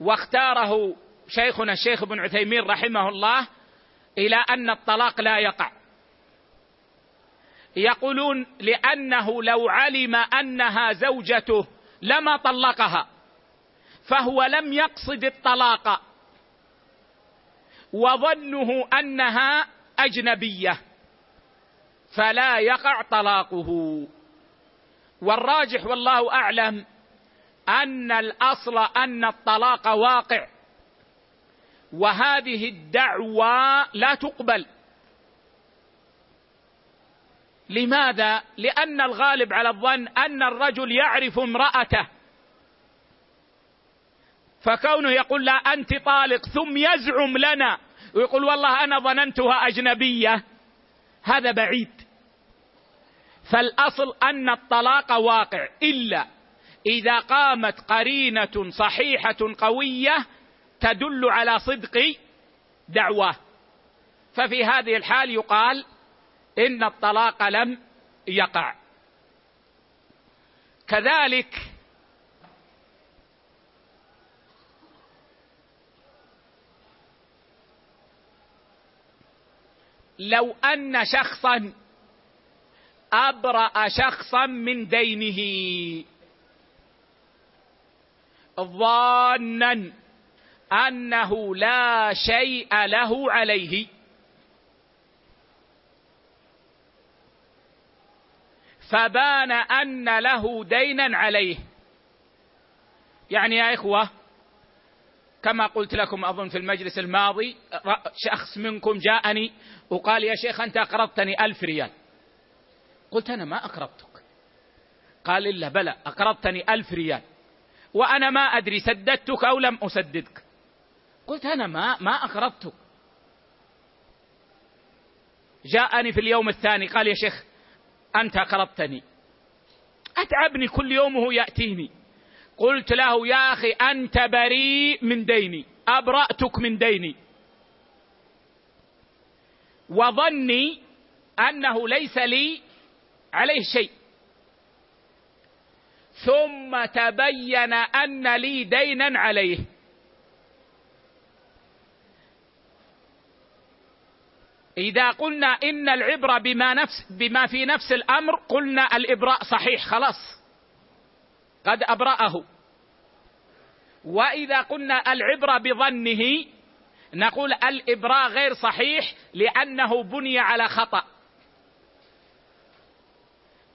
واختاره شيخنا الشيخ ابن عثيمين رحمه الله إلى أن الطلاق لا يقع. يقولون لأنه لو علم أنها زوجته لما طلقها فهو لم يقصد الطلاق. وظنه أنها أجنبية فلا يقع طلاقه. والراجح والله أعلم أن الأصل أن الطلاق واقع وهذه الدعوى لا تقبل. لماذا؟ لأن الغالب على الظن أن الرجل يعرف امرأته فكونه يقول لا أنت طالق ثم يزعم لنا ويقول والله أنا ظننتها أجنبية. هذا بعيد. فالأصل أن الطلاق واقع. إلا إذا قامت قرينة صحيحة قوية تدل على صدق دعواه ففي هذه الحال يقال إن الطلاق لم يقع. كذلك لو أن شخصا أبرأ شخصا من دينه. ظانا أنه لا شيء له عليه. فبان أن له دينا عليه. يعني يا إخوة كما قلت لكم أظن في المجلس الماضي شخص منكم جاءني وقال يا شيخ أنت أقرضتني ألف ريال. قلت أنا ما أقرضتك. قال إلا بلى أقرضتني ألف ريال. وأنا ما أدري سددتك أو لم أسددك. قلت أنا ما ما أقرضتك. جاءني في اليوم الثاني قال يا شيخ أنت أقرضتني. أتعبني كل يوم وهو يأتيني. قلت له يا أخي أنت بريء من ديني. أبرأتك من ديني. وظني أنه ليس لي عليه شيء. ثم تبين أن لي دينا عليه. إذا قلنا إن العبرة بما نفس بما في نفس الأمر قلنا الإبراء صحيح خلاص. قد أبرأه. وإذا قلنا العبرة بظنه نقول الإبراء غير صحيح لأنه بني على خطأ.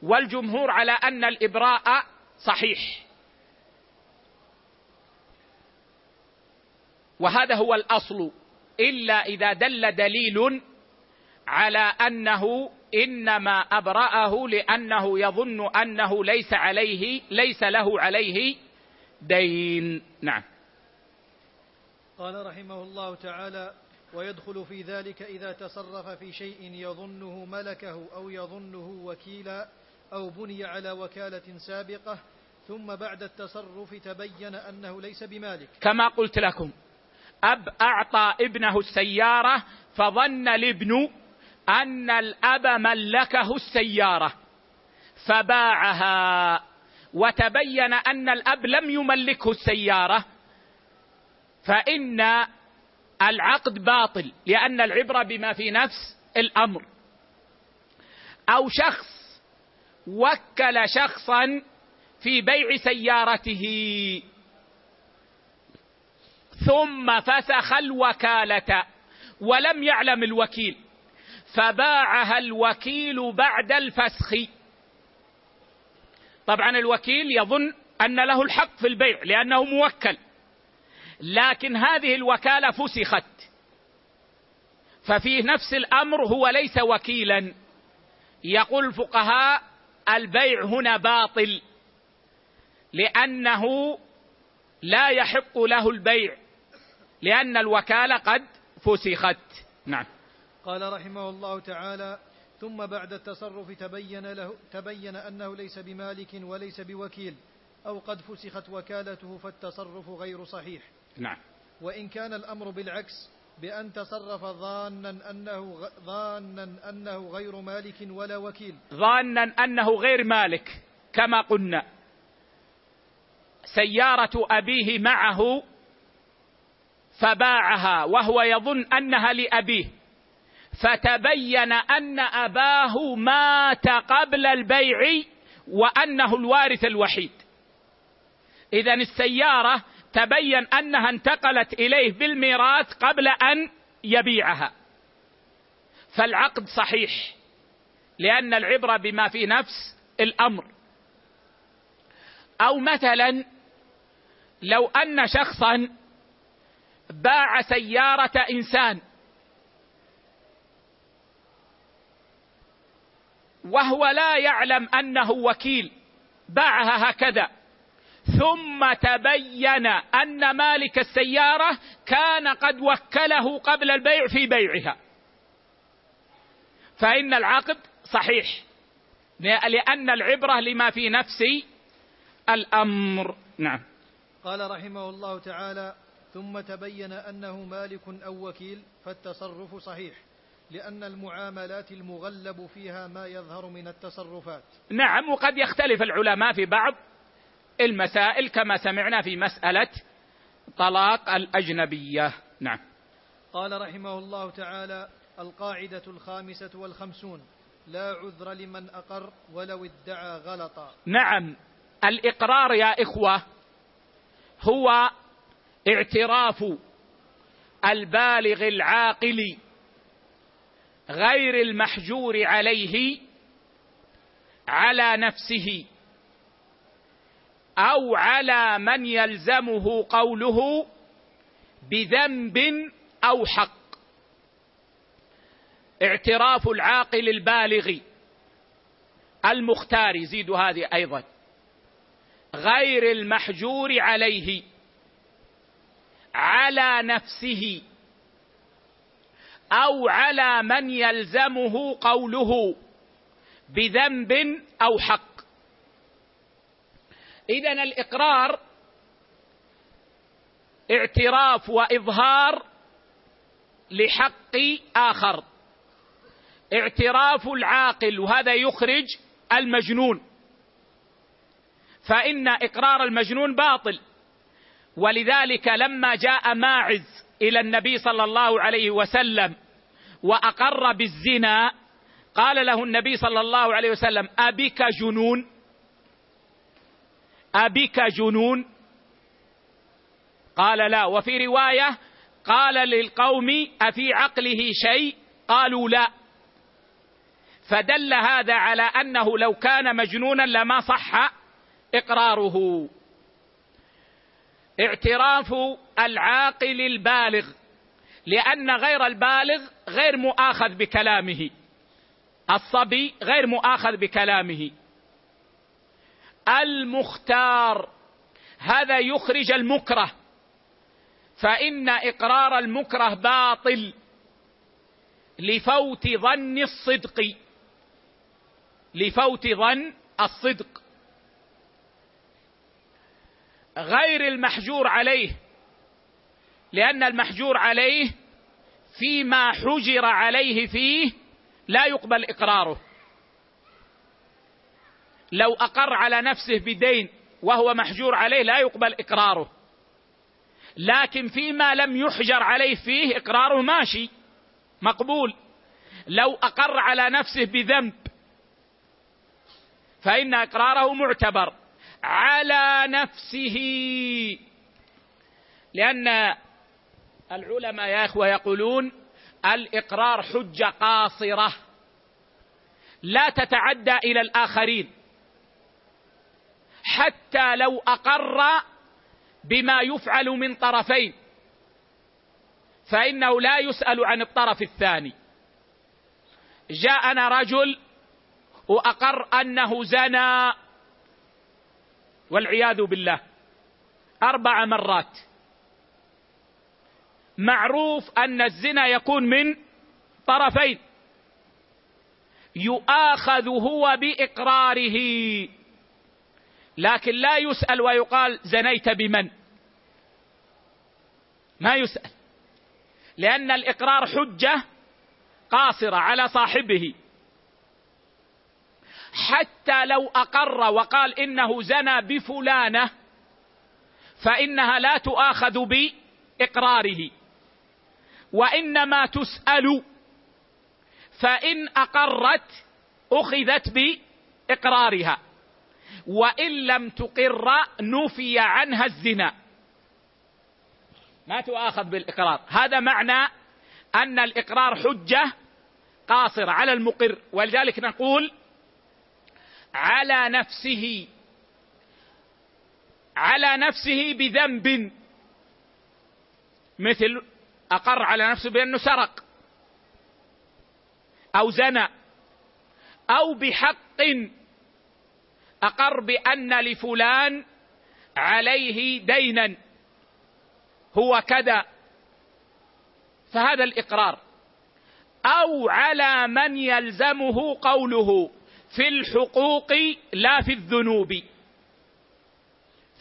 والجمهور على أن الإبراء صحيح. وهذا هو الأصل. إلا إذا دل دليل على أنه إنما أبرأه لأنه يظن أنه ليس عليه ليس له عليه دين. نعم. قال رحمه الله تعالى ويدخل في ذلك إذا تصرف في شيء يظنه ملكه أو يظنه وكيلا أو بني على وكالة سابقة ثم بعد التصرف تبين أنه ليس بمالك. كما قلت لكم أب أعطى ابنه السيارة فظن الابن أن الأب ملكه السيارة فباعها وتبين أن الأب لم يملكه السيارة فإن العقد باطل لأن العبرة بما في نفس الأمر. أو شخص وكل شخصا في بيع سيارته ثم فسخ الوكالة ولم يعلم الوكيل. فباعها الوكيل بعد الفسخ. طبعا الوكيل يظن أن له الحق في البيع لأنه موكل لكن هذه الوكالة فسخت. ففي نفس الأمر هو ليس وكيلا. يقول الفقهاء البيع هنا باطل لأنه لا يحق له البيع لأن الوكالة قد فسخت. نعم. قال رحمه الله تعالى ثم بعد التصرف تبين له تبين أنه ليس بمالك وليس بوكيل أو قد فسخت وكالته فالتصرف غير صحيح. نعم. وإن كان الأمر بالعكس بأن تصرف ظانا أنه ظانا أنه غير مالك ولا وكيل. ظانا أنه غير مالك كما قلنا. سيارة أبيه معه فباعها وهو يظن أنها لأبيه. فتبين أن أباه مات قبل البيع وأنه الوارث الوحيد. إذا السيارة تبين أنها انتقلت إليه بالميراث قبل أن يبيعها. فالعقد صحيح لأن العبرة بما في نفس الأمر. أو مثلا لو أن شخصا باع سيارة إنسان وهو لا يعلم أنه وكيل. باعها هكذا. ثم تبين أن مالك السيارة كان قد وكله قبل البيع في بيعها. فإن العقد صحيح. لأن العبرة لما في نفس الأمر. نعم. قال رحمه الله تعالى ثم تبين أنه مالك أو وكيل فالتصرف صحيح. لأن المعاملات المغلب فيها ما يظهر من التصرفات. نعم وقد يختلف العلماء في بعض المسائل كما سمعنا في مسألة طلاق الأجنبية. نعم. قال رحمه الله تعالى القاعدة الخامسة والخمسون لا عذر لمن أقر ولو ادعى غلطا. نعم. الإقرار يا إخوة هو اعتراف البالغ العاقل غير المحجور عليه على نفسه أو على من يلزمه قوله بذنب أو حق. اعتراف العاقل البالغ المختار يزيد هذه أيضا. غير المحجور عليه على نفسه أو على من يلزمه قوله بذنب أو حق. اذا الإقرار اعتراف وإظهار لحق آخر. اعتراف العاقل وهذا يخرج المجنون. فإن إقرار المجنون باطل. ولذلك لما جاء ماعز إلى النبي صلى الله عليه وسلم وأقر بالزنا. قال له النبي صلى الله عليه وسلم ابك جنون؟ ابك جنون؟ قال لا. وفي رواية قال للقوم أفي عقله شيء؟ قالوا لا. فدل هذا على أنه لو كان مجنونا لما صح إقراره. اعتراف العاقل البالغ لأن غير البالغ غير مؤاخذ بكلامه. الصبي غير مؤاخذ بكلامه. المختار هذا يخرج المكره. فإن إقرار المكره باطل لفوت ظن الصدق لفوت ظن الصدق. غير المحجور عليه. لأن المحجور عليه فيما حجر عليه فيه لا يقبل إقراره. لو أقر على نفسه بدين وهو محجور عليه لا يقبل إقراره. لكن فيما لم يحجر عليه فيه إقراره ماشي مقبول. لو أقر على نفسه بذنب فإن إقراره معتبر. على نفسه. لأن العلماء يا إخوة يقولون الإقرار حجة قاصرة. لا تتعدى إلى الآخرين. حتى لو أقر بما يفعل من طرفين. فإنه لا يسأل عن الطرف الثاني. جاءنا رجل وأقر أنه زنى. والعياذ بالله. أربع مرات. معروف أن الزنا يكون من طرفين. يؤاخذ هو بإقراره. لكن لا يسأل ويقال زنيت بمن؟ ما يسأل. لأن الإقرار حجة قاصرة على صاحبه. حتى لو أقر وقال إنه زنى بفلانة فإنها لا تؤاخذ بإقراره. وإنما تسأل فإن أقرت أخذت بإقرارها. وإن لم تقر نفي عنها الزنا. ما تؤاخذ بالإقرار. هذا معنى أن الإقرار حجة قاصرة على المقر. ولذلك نقول على نفسه على نفسه بذنب مثل أقر على نفسه بأنه سرق أو زنى أو بحق أقر بأن لفلان عليه دينا هو كذا. فهذا الإقرار. أو على من يلزمه قوله. في الحقوق لا في الذنوب.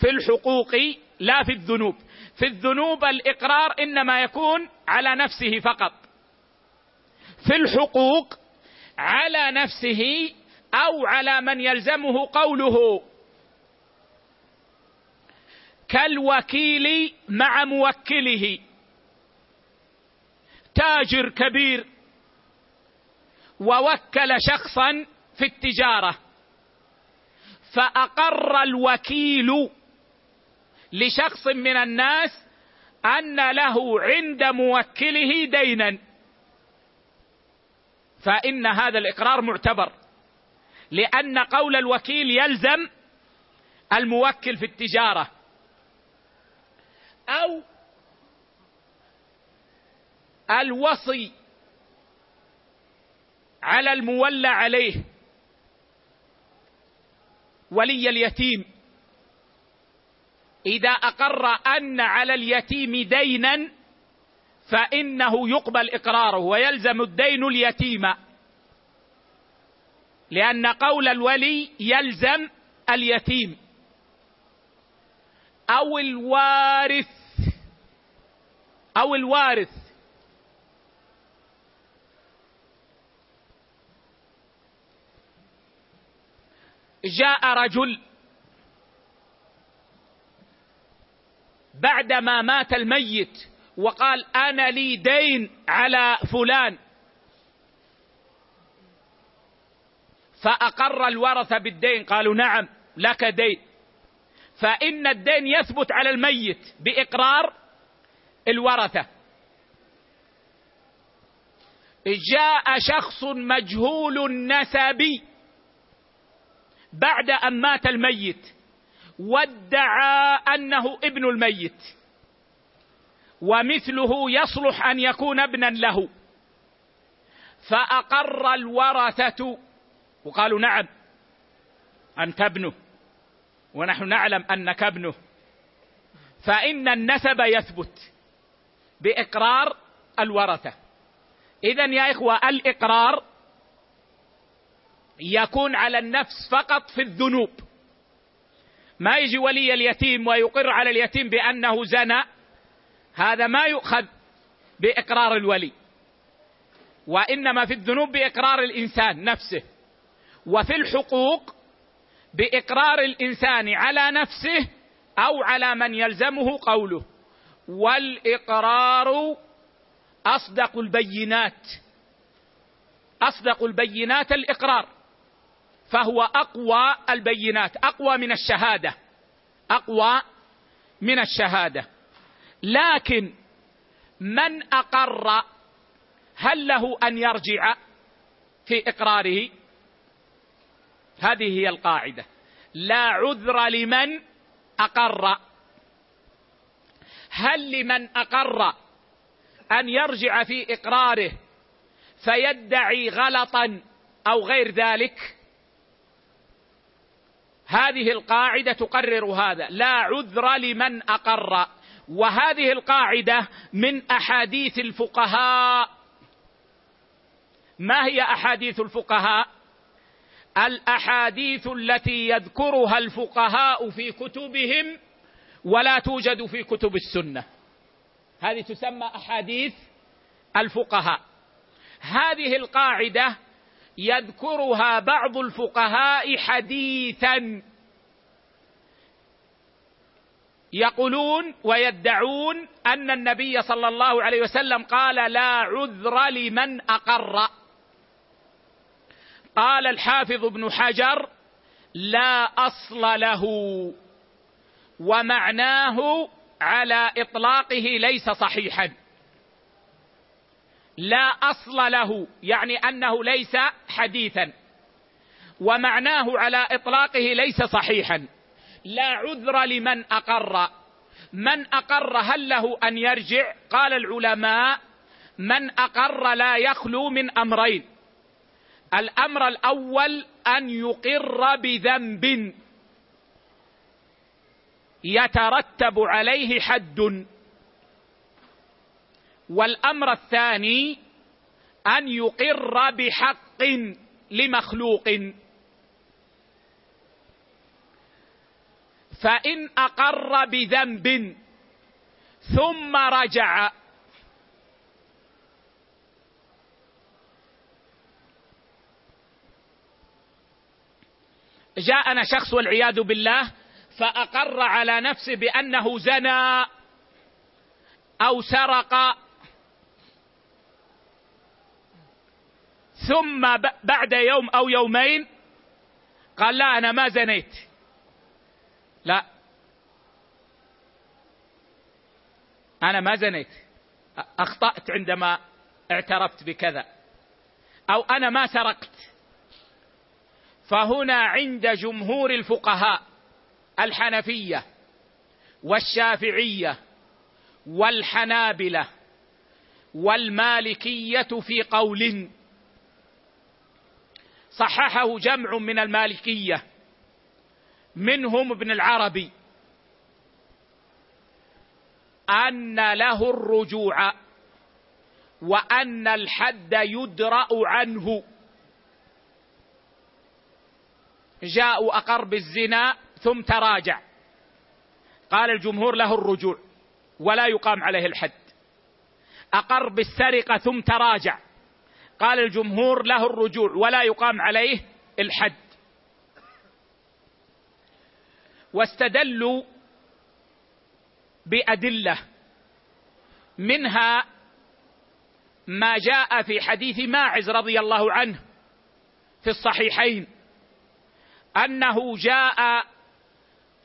في الحقوق لا في الذنوب. في الذنوب الإقرار إنما يكون على نفسه فقط. في الحقوق على نفسه أو على من يلزمه قوله. كالوكيل مع موكله. تاجر كبير. ووكل شخصا في التجارة. فأقر الوكيل لشخص من الناس أن له عند موكله دينا. فإن هذا الإقرار معتبر لأن قول الوكيل يلزم الموكل في التجارة. أو الوصي على المولى عليه. ولي اليتيم. إذا أقر أن على اليتيم دينا فإنه يقبل إقراره ويلزم الدين اليتيم. لأن قول الولي يلزم اليتيم. أو الوارث أو الوارث جاء رجل بعدما مات الميت وقال أنا لي دين على فلان. فأقر الورثة بالدين قالوا نعم لك دين. فإن الدين يثبت على الميت بإقرار الورثة. جاء شخص مجهول النسب بعد أن مات الميت وادعى أنه ابن الميت ومثله يصلح أن يكون ابنا له. فأقر الورثة وقالوا نعم أنت ابنه ونحن نعلم أنك ابنه. فإن النسب يثبت بإقرار الورثة. اذا يا إخوة الإقرار يكون على النفس فقط في الذنوب. ما يجي ولي اليتيم ويقر على اليتيم بأنه زنى هذا ما يؤخذ بإقرار الولي. وإنما في الذنوب بإقرار الإنسان نفسه. وفي الحقوق بإقرار الإنسان على نفسه أو على من يلزمه قوله. والإقرار أصدق البينات. أصدق البينات الإقرار. فهو أقوى البينات أقوى من الشهادة أقوى من الشهادة. لكن من أقر هل له أن يرجع في إقراره؟ هذه هي القاعدة. لا عذر لمن أقر. هل لمن أقر أن يرجع في إقراره فيدعي غلطا أو غير ذلك؟ هذه القاعدة تقرر هذا. لا عذر لمن أقر. وهذه القاعدة من أحاديث الفقهاء. ما هي أحاديث الفقهاء؟ الأحاديث التي يذكرها الفقهاء في كتبهم ولا توجد في كتب السنة. هذه تسمى أحاديث الفقهاء. هذه القاعدة يذكرها بعض الفقهاء حديثا. يقولون ويدعون أن النبي صلى الله عليه وسلم قال لا عذر لمن أقر. قال الحافظ ابن حجر لا أصل له ومعناه على إطلاقه ليس صحيحا. لا أصل له يعني أنه ليس حديثا. ومعناه على إطلاقه ليس صحيحا. لا عذر لمن أقر. من أقر هل له أن يرجع؟ قال العلماء من أقر لا يخلو من أمرين. الأمر الأول أن يقر بذنب. يترتب عليه حد. والأمر الثاني أن يقر بحق لمخلوق. فإن أقر بذنب ثم رجع. جاءنا شخص والعياذ بالله فأقر على نفسه بأنه زنى أو سرق ثم بعد يوم أو يومين قال لا أنا ما زنيت. لا. أنا ما زنيت. أخطأت عندما اعترفت بكذا. أو أنا ما سرقت. فهنا عند جمهور الفقهاء الحنفية والشافعية والحنابلة والمالكية في قول صححه جمع من المالكية منهم ابن العربي أن له الرجوع وأن الحد يدرأ عنه. جاء واقر بالزنا ثم تراجع. قال الجمهور له الرجوع ولا يقام عليه الحد. اقر بالسرقه ثم تراجع. قال الجمهور له الرجوع ولا يقام عليه الحد. واستدلوا بأدلة منها ما جاء في حديث ماعز رضي الله عنه في الصحيحين أنه جاء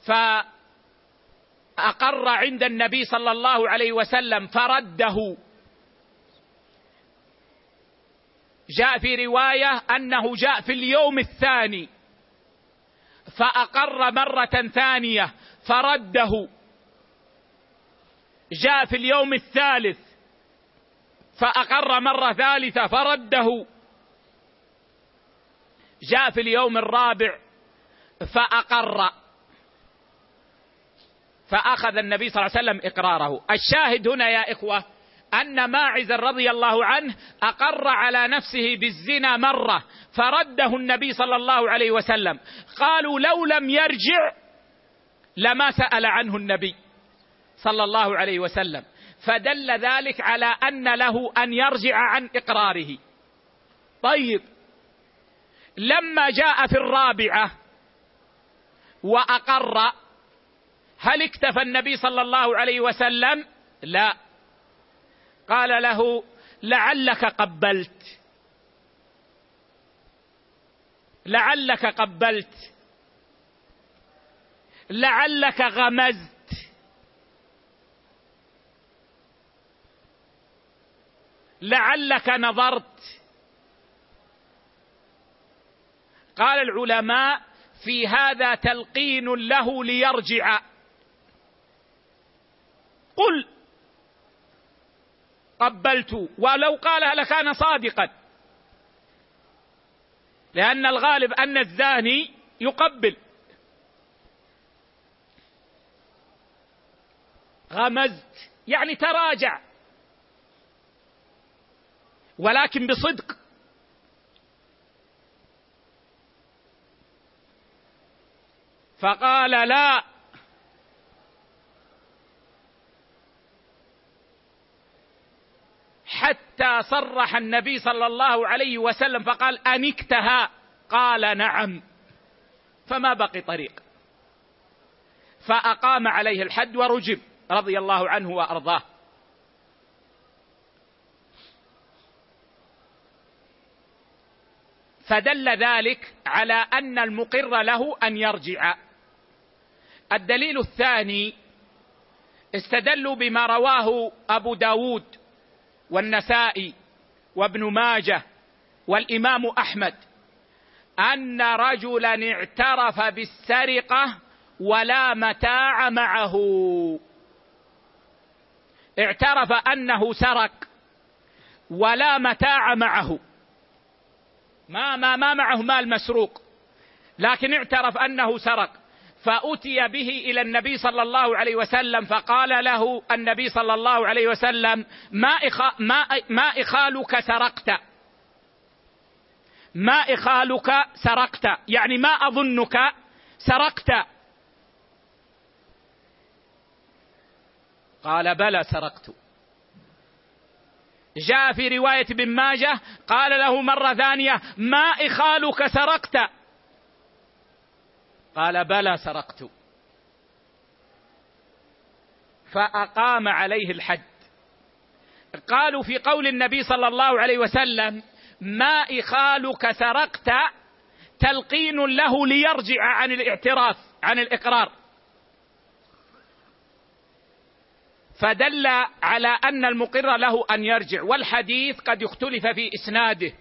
فأقر عند النبي صلى الله عليه وسلم فرده جاء في رواية أنه جاء في اليوم الثاني فأقر مرة ثانية فرده. جاء في اليوم الثالث فأقر مرة ثالثة فرده. جاء في اليوم الرابع فأقر. فأخذ النبي صلى الله عليه وسلم إقراره. الشاهد هنا يا إخوة أن ماعز رضي الله عنه أقر على نفسه بالزنا مرة فرده النبي صلى الله عليه وسلم. قالوا لو لم يرجع لما سأل عنه النبي صلى الله عليه وسلم. فدل ذلك على أن له أن يرجع عن إقراره. طيب لما جاء في الرابعة وأقر هل اكتفى النبي صلى الله عليه وسلم؟ لا. قال له لعلك قبلت. لعلك قبلت. لعلك غمزت. لعلك نظرت. قال العلماء في هذا تلقين له ليرجع. قل قبلت ولو قالها لكان صادقا. لأن الغالب أن الزاني يقبل. غمزت يعني تراجع. ولكن بصدق. فقال لا حتى صرح النبي صلى الله عليه وسلم فقال أنكتها؟ قال نعم. فما بقي طريق. فأقام عليه الحد ورجم رضي الله عنه وأرضاه. فدل ذلك على أن المقر له أن يرجع. الدليل الثاني استدلوا بما رواه أبو داود والنسائي وابن ماجه والإمام أحمد أن رجلا اعترف بالسرقة ولا متاع معه. اعترف أنه سرق ولا متاع معه. ما ما ما معه مال مسروق لكن اعترف أنه سرق. فأتي به إلى النبي صلى الله عليه وسلم فقال له النبي صلى الله عليه وسلم ما إخا ما ما إخالك سرقت. ما إخالك سرقت. يعني ما أظنك سرقت. قال بلى سرقت. جاء في رواية ابن ماجه قال له مرة ثانية ما إخالك سرقت. قال بلى سرقت. فأقام عليه الحد. قالوا في قول النبي صلى الله عليه وسلم ما إخالك سرقت تلقين له ليرجع عن الاعتراف عن الإقرار. فدل على أن المقر له أن يرجع والحديث قد اختلف في إسناده.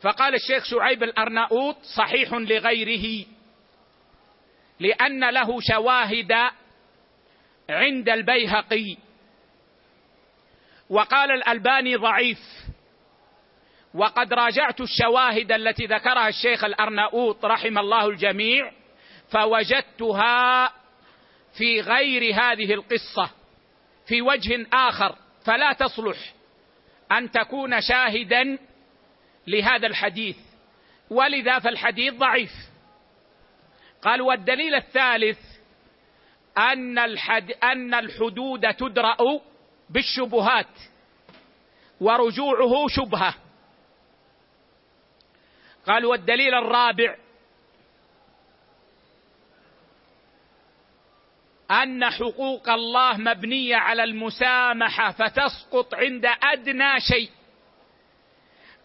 فقال الشيخ شعيب الأرناؤوط صحيح لغيره. لأن له شواهد عند البيهقي. وقال الألباني ضعيف. وقد راجعت الشواهد التي ذكرها الشيخ الأرناؤوط رحم الله الجميع فوجدتها في غير هذه القصة في وجه آخر. فلا تصلح أن تكون شاهدا لهذا الحديث. ولذا فالحديث ضعيف. قال والدليل الثالث أن الحد أن الحدود تدرأ بالشبهات ورجوعه شبهة. قال والدليل الرابع أن حقوق الله مبنية على المسامحة فتسقط عند أدنى شيء.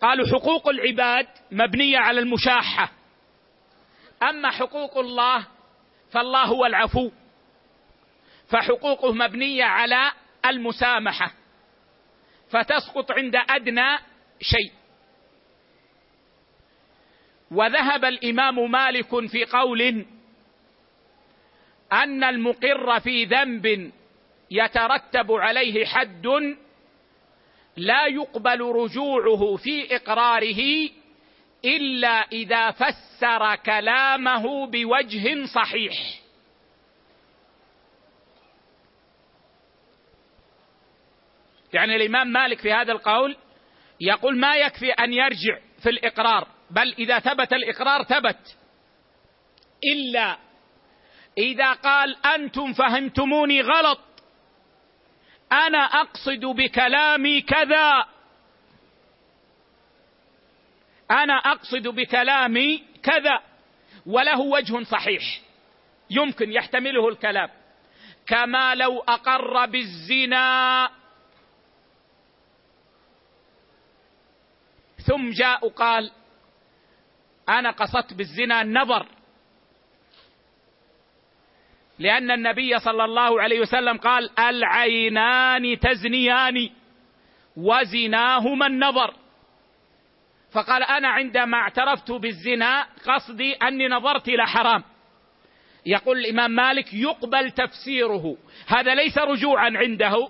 قالوا حقوق العباد مبنية على المشاحة. أما حقوق الله فالله هو العفو فحقوقه مبنية على المسامحة فتسقط عند أدنى شيء. وذهب الإمام مالك في قول أن المقر في ذنب يترتب عليه حد لا يقبل رجوعه في إقراره إلا إذا فسر كلامه بوجه صحيح. يعني الإمام مالك في هذا القول يقول ما يكفي أن يرجع في الإقرار بل إذا ثبت الإقرار ثبت. إلا إذا قال أنتم فهمتموني غلط أنا أقصد بكلامي كذا. أنا أقصد بكلامي كذا وله وجه صحيح يمكن يحتمله الكلام. كما لو أقر بالزنا ثم جاء قال أنا قصدت بالزنا النظر. لأن النبي صلى الله عليه وسلم قال العينان تزنيان وزناهما النظر. فقال أنا عندما اعترفت بالزنا قصدي أني نظرت إلى حرام. يقول الإمام مالك يقبل تفسيره. هذا ليس رجوعا عنده.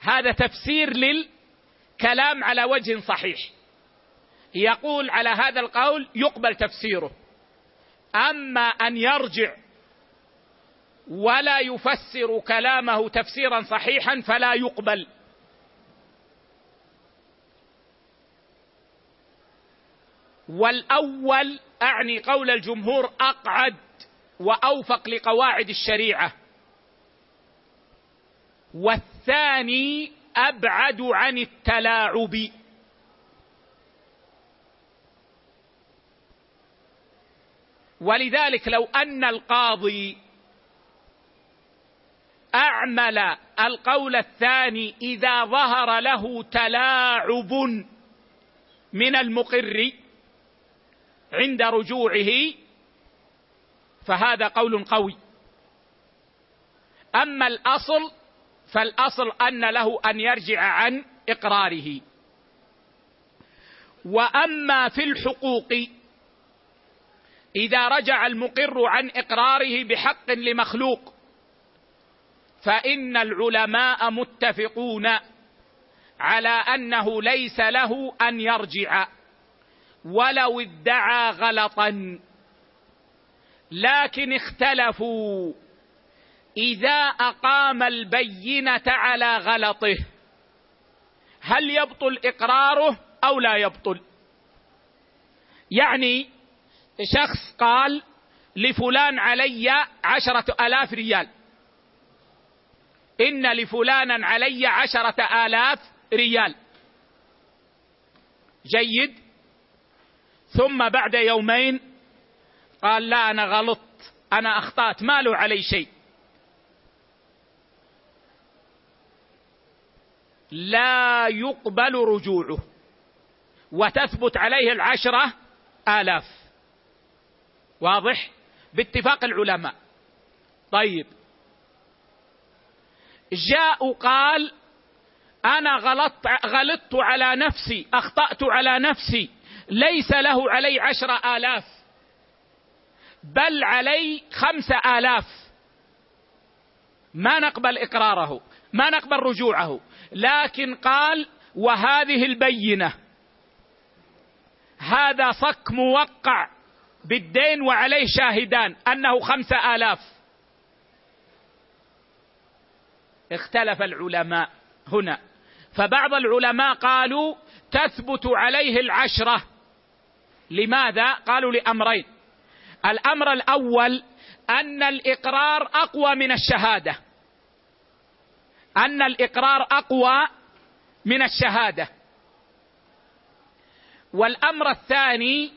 هذا تفسير للكلام على وجه صحيح. يقول على هذا القول يقبل تفسيره. أما أن يرجع ولا يفسر كلامه تفسيرا صحيحا فلا يقبل. والأول أعني قول الجمهور أقعد وأوفق لقواعد الشريعة. والثاني أبعد عن التلاعب. ولذلك لو أن القاضي أعمل القول الثاني إذا ظهر له تلاعب من المقر عند رجوعه فهذا قول قوي. أما الأصل فالأصل أن له أن يرجع عن إقراره. وأما في الحقوق إذا رجع المقر عن إقراره بحق لمخلوق فإن العلماء متفقون على أنه ليس له أن يرجع. ولو ادعى غلطا. لكن اختلفوا. إذا أقام البينة على غلطه هل يبطل إقراره أو لا يبطل؟ يعني شخص قال لفلان علي عشرة آلاف ريال. إن لفلانا علي عشرة آلاف ريال. جيد؟ ثم بعد يومين قال لا أنا غلطت. أنا أخطأت. ما له علي شيء. لا يقبل رجوعه. وتثبت عليه العشرة آلاف. واضح؟ باتفاق العلماء. طيب. جاء قال أنا غلطت غلطت على نفسي أخطأت على نفسي. ليس له علي عشر آلاف بل علي خمس آلاف. ما نقبل إقراره ما نقبل رجوعه. لكن قال وهذه البينة هذا صك موقع بالدين وعليه شاهدان أنه خمس آلاف. اختلف العلماء هنا فبعض العلماء قالوا تثبت عليه العشرة. لماذا؟ قالوا لأمرين. الأمر الأول أن الإقرار أقوى من الشهادة. أن الإقرار أقوى من الشهادة. والأمر الثاني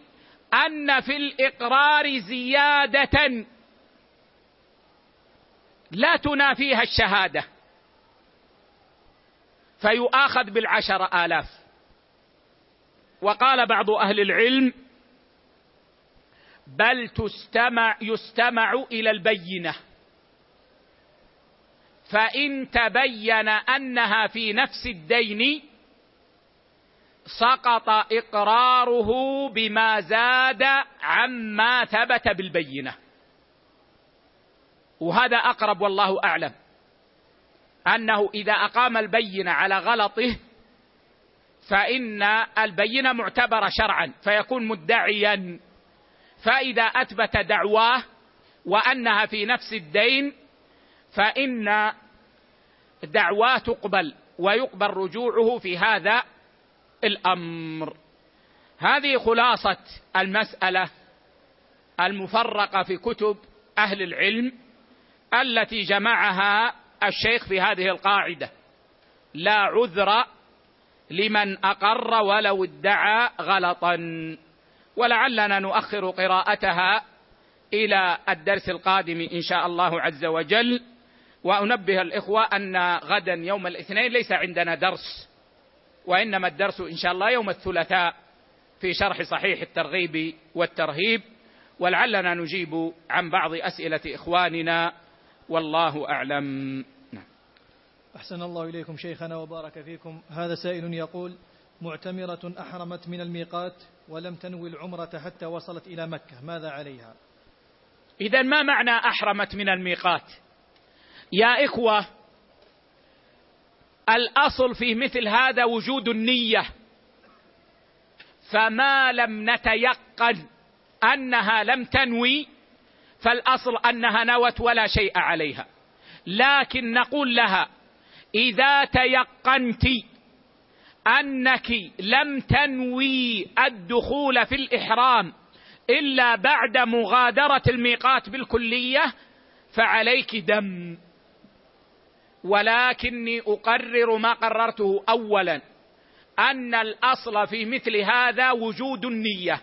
أن في الإقرار زيادة. لا تنافيها الشهادة. فيؤاخذ بالعشر آلاف. وقال بعض أهل العلم بل تستمع يستمع إلى البينة. فإن تبين أنها في نفس الدين سقط إقراره بما زاد عما ثبت بالبينة. وهذا أقرب والله أعلم. أنه إذا أقام البينه على غلطه فإن البينه معتبره شرعا فيكون مدعيا. فإذا أثبت دعواه وأنها في نفس الدين فإن دعواه تقبل ويقبل رجوعه في هذا الأمر. هذه خلاصة المسألة المفرقة في كتب أهل العلم التي جمعها الشيخ في هذه القاعدة. لا عذر لمن أقر ولو ادعى غلطا. ولعلنا نؤخر قراءتها إلى الدرس القادم إن شاء الله عز وجل. وأنبه الإخوة أن غدا يوم الاثنين ليس عندنا درس وإنما الدرس إن شاء الله يوم الثلاثاء في شرح صحيح الترغيب والترهيب. ولعلنا نجيب عن بعض أسئلة إخواننا والله أعلم. نعم. أحسن الله إليكم شيخنا وبارك فيكم. هذا سائل يقول معتمرة أحرمت من الميقات ولم تنوي العمرة حتى وصلت إلى مكة. ماذا عليها؟ اذا ما معنى أحرمت من الميقات؟ يا إخوة الأصل في مثل هذا وجود النية. فما لم نتيقن أنها لم تنوي فالأصل أنها نوت ولا شيء عليها. لكن نقول لها إذا تيقنت أنك لم تنوي الدخول في الإحرام إلا بعد مغادرة الميقات بالكلية فعليك دم. ولكني أقرر ما قررته اولا أن الأصل في مثل هذا وجود النية.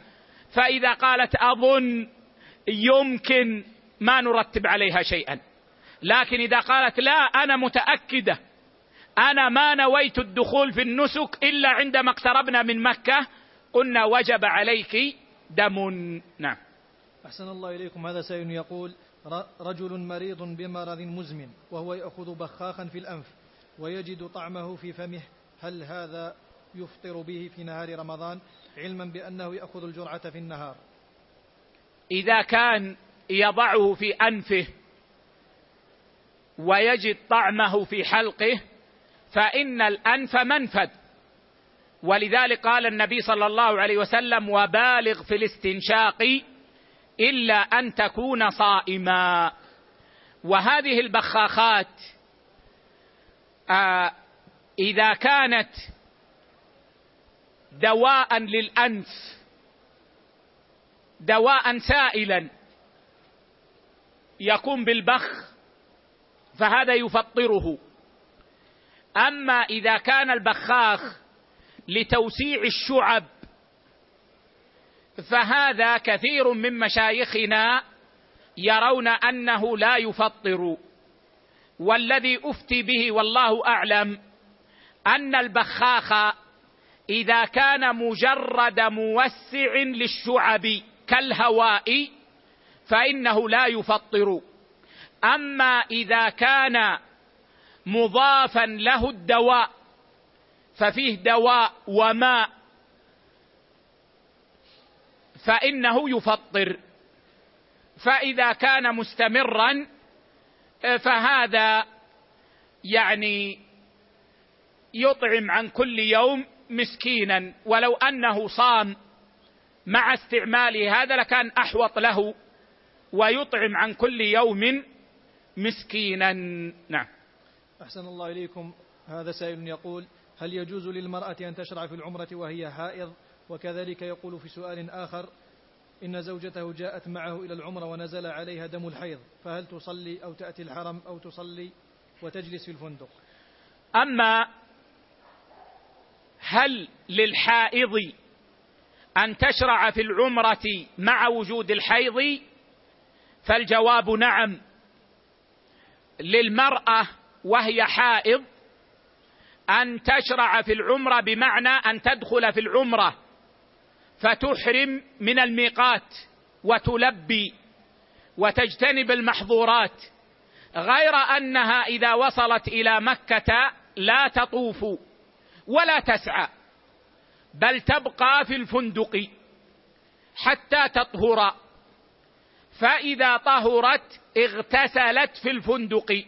فإذا قالت أظن يمكن ما نرتب عليها شيئا. لكن إذا قالت لا أنا متأكدة أنا ما نويت الدخول في النسك إلا عندما اقتربنا من مكة. قلنا وجب عليك دم. نعم. أحسن الله إليكم. هذا سائل يقول رجل مريض بمرض مزمن وهو يأخذ بخاخا في الأنف ويجد طعمه في فمه. هل هذا يفطر به في نهار رمضان؟ علما بأنه يأخذ الجرعة في النهار. إذا كان يضعه في أنفه ويجد طعمه في حلقه فإن الأنف منفذ. ولذلك قال النبي صلى الله عليه وسلم وبالغ في الاستنشاق إلا أن تكون صائما. وهذه البخاخات آه إذا كانت دواء للأنف دواء سائلا يكون بالبخ فهذا يفطره. أما إذا كان البخاخ لتوسيع الشعب فهذا كثير من مشايخنا يرون أنه لا يفطر. والذي أفتي به والله أعلم أن البخاخ إذا كان مجرد موسع للشعب كالهواء فإنه لا يفطر. أما إذا كان مضافا له الدواء ففيه دواء وماء فإنه يفطر. فإذا كان مستمرا فهذا يعني يطعم عن كل يوم مسكينا. ولو أنه صام مع استعماله هذا لكان أحوط له ويطعم عن كل يوم مسكينا. نعم. أحسن الله إليكم. هذا سائل يقول هل يجوز للمرأة أن تشرع في العمرة وهي حائض وكذلك يقول في سؤال آخر إن زوجته جاءت معه إلى العمرة ونزل عليها دم الحيض فهل تصلي أو تأتي الحرم أو تصلي وتجلس في الفندق؟ أما هل للحائض أن تشرع في العمرة مع وجود الحيض؟ فالجواب نعم. للمرأة وهي حائض أن تشرع في العمرة بمعنى أن تدخل في العمرة فتحرم من الميقات وتلبي وتجتنب المحظورات غير أنها إذا وصلت إلى مكة لا تطوف ولا تسعى بل تبقى في الفندق حتى تطهر. فإذا طهرت اغتسلت في الفندق.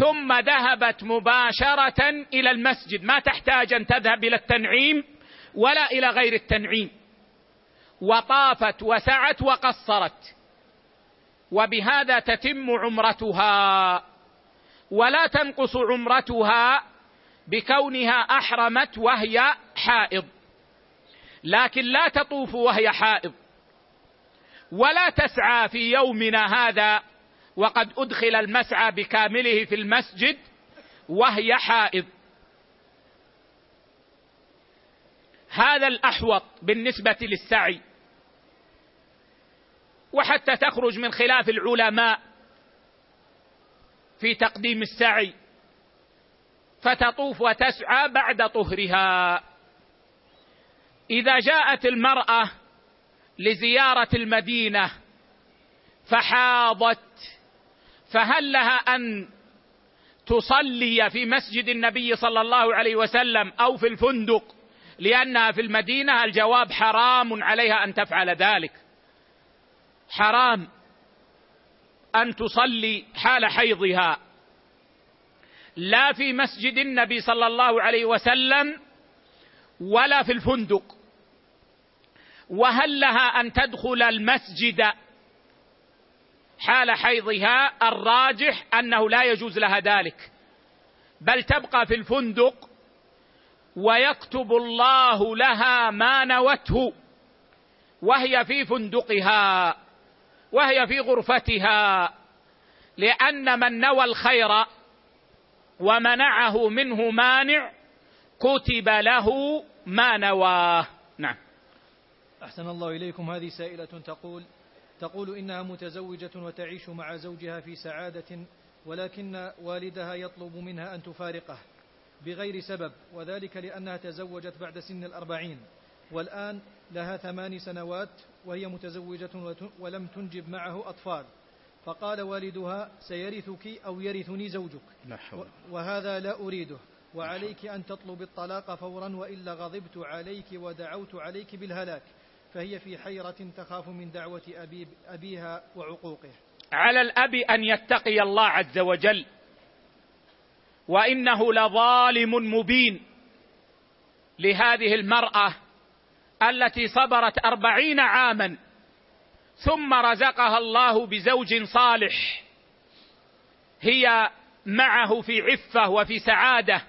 ثم ذهبت مباشرة إلى المسجد. ما تحتاج أن تذهب إلى التنعيم ولا إلى غير التنعيم. وطافت وسعت وقصرت. وبهذا تتم عمرتها. ولا تنقص عمرتها بكونها أحرمت وهي حائض. لكن لا تطوف وهي حائض. ولا تسعى في يومنا هذا وقد أدخل المسعى بكامله في المسجد وهي حائض. هذا الأحوط بالنسبة للسعي. وحتى تخرج من خلاف العلماء في تقديم السعي فتطوف وتسعى بعد طهرها. إذا جاءت المرأة لزيارة المدينة فحاضت فهل لها أن تصلي في مسجد النبي صلى الله عليه وسلم أو في الفندق؟ لأنها في المدينة الجواب حرام عليها أن تفعل ذلك. حرام أن تصلي حال حيضها. لا في مسجد النبي صلى الله عليه وسلم ولا في الفندق. وهل لها أن تدخل المسجد حال حيضها الراجح أنه لا يجوز لها ذلك. بل تبقى في الفندق ويكتب الله لها ما نوته وهي في فندقها وهي في غرفتها لأن من نوى الخير ومنعه منه مانع كتب له ما نواه. نعم. أحسن الله إليكم. هذه سائلة تقول تقول إنها متزوجة وتعيش مع زوجها في سعادة ولكن والدها يطلب منها أن تفارقه بغير سبب وذلك لأنها تزوجت بعد سن الأربعين والآن لها ثمان سنوات وهي متزوجة ولم تنجب معه أطفال. فقال والدها سيرثك أو يرثني زوجك. وهذا لا أريده. وعليك أن تطلب الطلاق فورا وإلا غضبت عليك ودعوت عليك بالهلاك. فهي في حيرة تخاف من دعوة أبي أبيها وعقوقه. على الأب أن يتقي الله عز وجل. وإنه لظالم مبين لهذه المرأة التي صبرت أربعين عاما ثم رزقها الله بزوج صالح. هي معه في عفة وفي سعادة.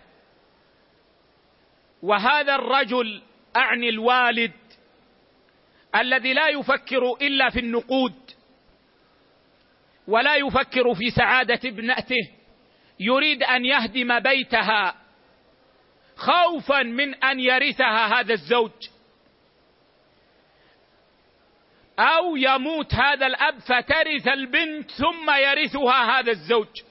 وهذا الرجل أعني الوالد الذي لا يفكر إلا في النقود ولا يفكر في سعادة ابنته يريد أن يهدم بيتها خوفا من أن يرثها هذا الزوج. أو يموت هذا الأب فترث البنت ثم يرثها هذا الزوج.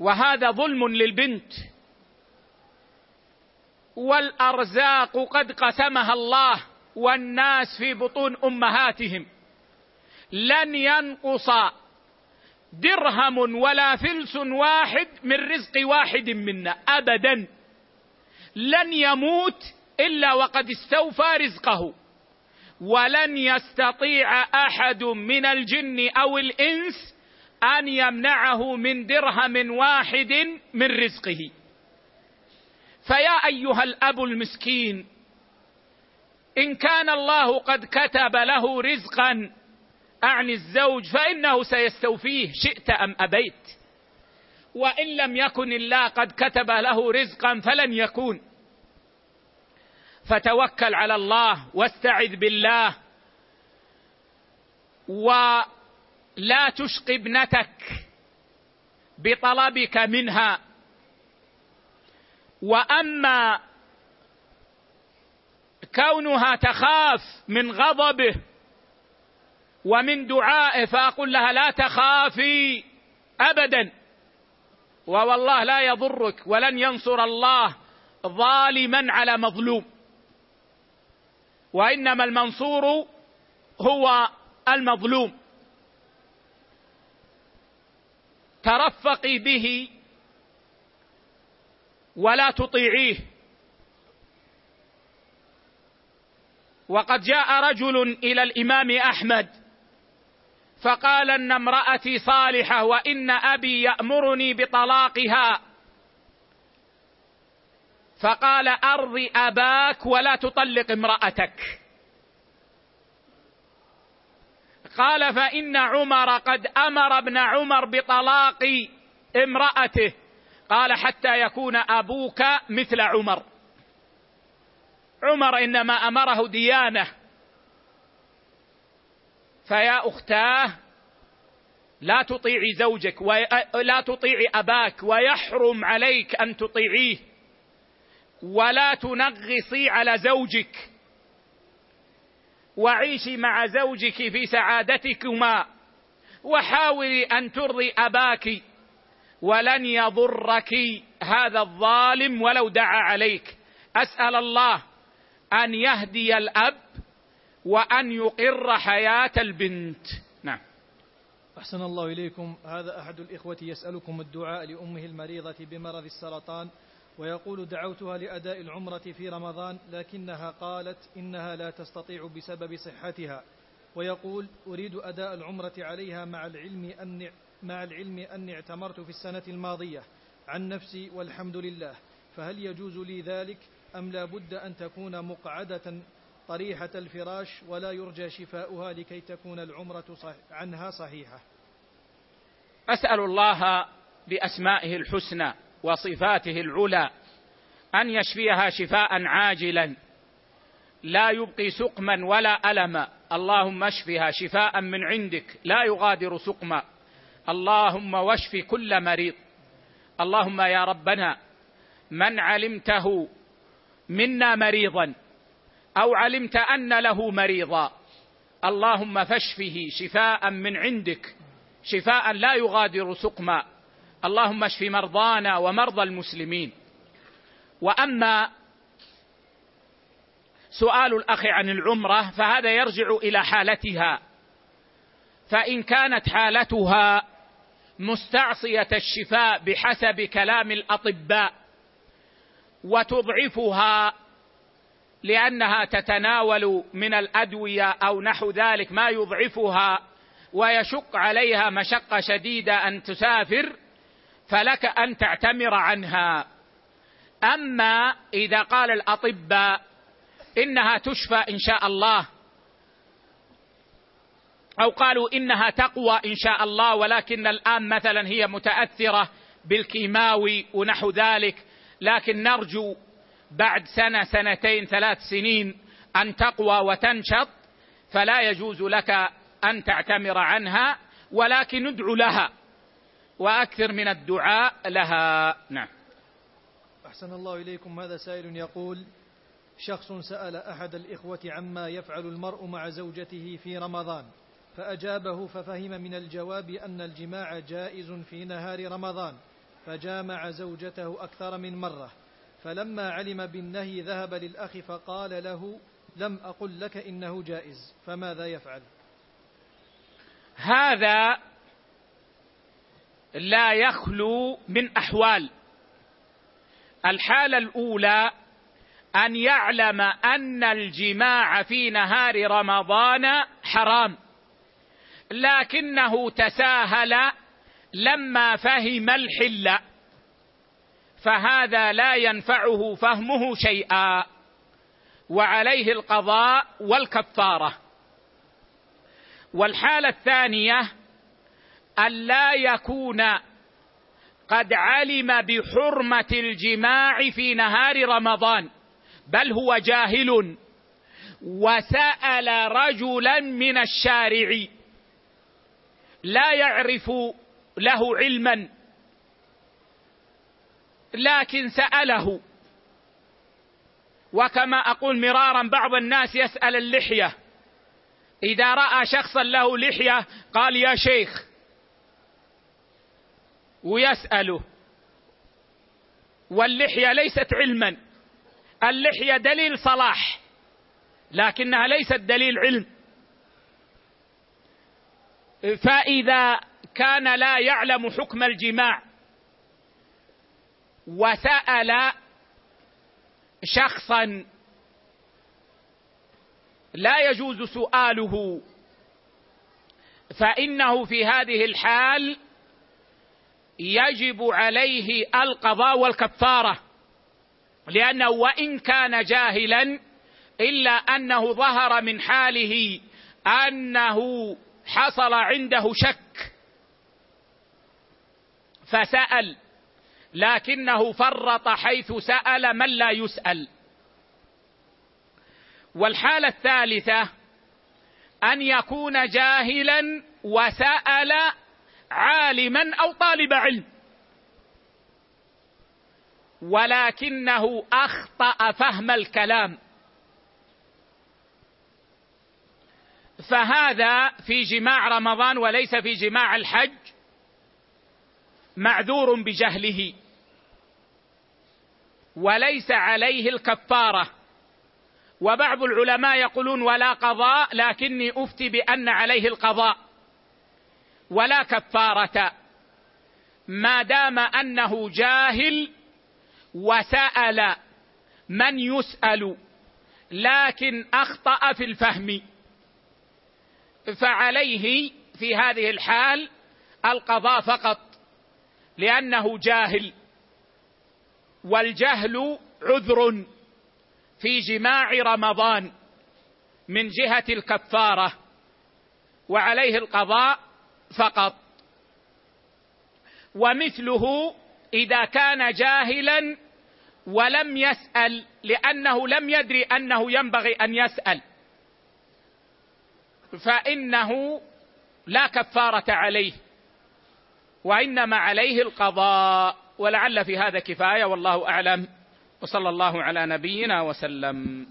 وهذا ظلم للبنت. والأرزاق قد قسمها الله والناس في بطون أمهاتهم. لن ينقص درهم ولا فلس واحد من رزق واحد منا ابدا. لن يموت إلا وقد استوفى رزقه. ولن يستطيع أحد من الجن أو الإنس أن يمنعه من درهم واحد من رزقه. فيا أيها الأب المسكين إن كان الله قد كتب له رزقا أعني الزوج فإنه سيستوفيه شئت أم أبيت. وإن لم يكن الله قد كتب له رزقا فلن يكون. فتوكل على الله واستعذ بالله. ولا تشق ابنتك بطلبك منها. وأما كونها تخاف من غضبه ومن دعائه فأقول لها لا تخافي ابدا. ووالله لا يضرك ولن ينصر الله ظالما على مظلوم. وإنما المنصور هو المظلوم. ترفقي به ولا تطيعيه. وقد جاء رجل إلى الإمام أحمد فقال إن امرأتي صالحة وإن أبي يأمرني بطلاقها. فقال أرض أباك ولا تطلق امرأتك. قال فإن عمر قد أمر ابن عمر بطلاق امرأته. قال حتى يكون أبوك مثل عمر. عمر إنما أمره ديانة. فيا أختاه لا تطيعي زوجك ولا تطيعي أباك ويحرم عليك أن تطيعيه. ولا تنغصي على زوجك. وعيشي مع زوجك في سعادتكما. وحاولي أن ترضي أباك ولن يضرك هذا الظالم ولو دعا عليك. أسأل الله أن يهدي الأب وأن يقر حياة البنت. نعم. أحسن الله إليكم. هذا أحد الإخوة يسألكم الدعاء لأمه المريضة بمرض السرطان ويقول دعوتها لأداء العمرة في رمضان لكنها قالت إنها لا تستطيع بسبب صحتها ويقول أريد أداء العمرة عليها مع العلم أن مع العلم أني اعتمرت في السنة الماضية عن نفسي والحمد لله فهل يجوز لي ذلك أم لا بد أن تكون مقعدة طريحة الفراش ولا يرجى شفاؤها لكي تكون العمرة صح عنها صحيحة؟ أسأل الله بأسمائه الحسنى وصفاته العلى أن يشفيها شفاء عاجلا لا يبقي سقما ولا ألما اللهم اشفها شفاء من عندك لا يغادر سقما. اللهم واشف كل مريض. اللهم يا ربنا من علمته منا مريضا أو علمت أن له مريضا اللهم فاشفه شفاء من عندك شفاء لا يغادر سقما. اللهم اشف مرضانا ومرضى المسلمين. وأما سؤال الأخ عن العمرة فهذا يرجع إلى حالتها. فإن كانت حالتها مستعصية الشفاء بحسب كلام الأطباء وتضعفها لأنها تتناول من الأدوية أو نحو ذلك ما يضعفها ويشق عليها مشقة شديدة أن تسافر فلك أن تعتمر عنها. أما إذا قال الأطباء إنها تشفى إن شاء الله أو قالوا إنها تقوى إن شاء الله ولكن الآن مثلا هي متأثرة بالكيماوي ونحو ذلك. لكن نرجو بعد سنة سنتين ثلاث سنين أن تقوى وتنشط فلا يجوز لك أن تعتمر عنها ولكن ادعو لها وأكثر من الدعاء لها. نعم. أحسن الله إليكم. هذا سائل يقول شخص سأل أحد الإخوة عما يفعل المرء مع زوجته في رمضان. فأجابه ففهم من الجواب أن الجماع جائز في نهار رمضان فجامع زوجته أكثر من مرة. فلما علم بالنهي ذهب للأخ فقال له لم أقل لك إنه جائز فماذا يفعل؟ هذا لا يخلو من أحوال. الحالة الأولى أن يعلم أن الجماع في نهار رمضان حرام. لكنه تساهل لما فهم الحل. فهذا لا ينفعه فهمه شيئا وعليه القضاء والكفارة. والحالة الثانية أن لا يكون قد علم بحرمة الجماع في نهار رمضان بل هو جاهل وسأل رجلا من الشارع لا يعرف له علما. لكن سأله. وكما أقول مرارا بعض الناس يسأل اللحية. إذا رأى شخصا له لحية قال يا شيخ. ويسأله. واللحية ليست علما. اللحية دليل صلاح. لكنها ليست دليل علم. فإذا كان لا يعلم حكم الجماع وسأل شخصا لا يجوز سؤاله فإنه في هذه الحال يجب عليه القضاء والكفارة لأنه وإن كان جاهلا إلا أنه ظهر من حاله أنه حصل عنده شك. فسأل لكنه فرط حيث سأل من لا يسأل. والحالة الثالثة أن يكون جاهلا وسأل عالما أو طالب علم. ولكنه أخطأ فهم الكلام. فهذا في جماع رمضان وليس في جماع الحج معذور بجهله وليس عليه الكفارة. وبعض العلماء يقولون ولا قضاء لكني أفتي بأن عليه القضاء ولا كفارة. ما دام أنه جاهل وسأل من يسأل لكن أخطأ في الفهم. فعليه في هذه الحال القضاء فقط لأنه جاهل والجهل عذر في جماع رمضان من جهة الكفارة وعليه القضاء فقط. ومثله إذا كان جاهلا ولم يسأل لأنه لم يدري أنه ينبغي أن يسأل. فإنه لا كفارة عليه وإنما عليه القضاء ولعل في هذا كفاية والله أعلم. وصلى الله على نبينا وسلم.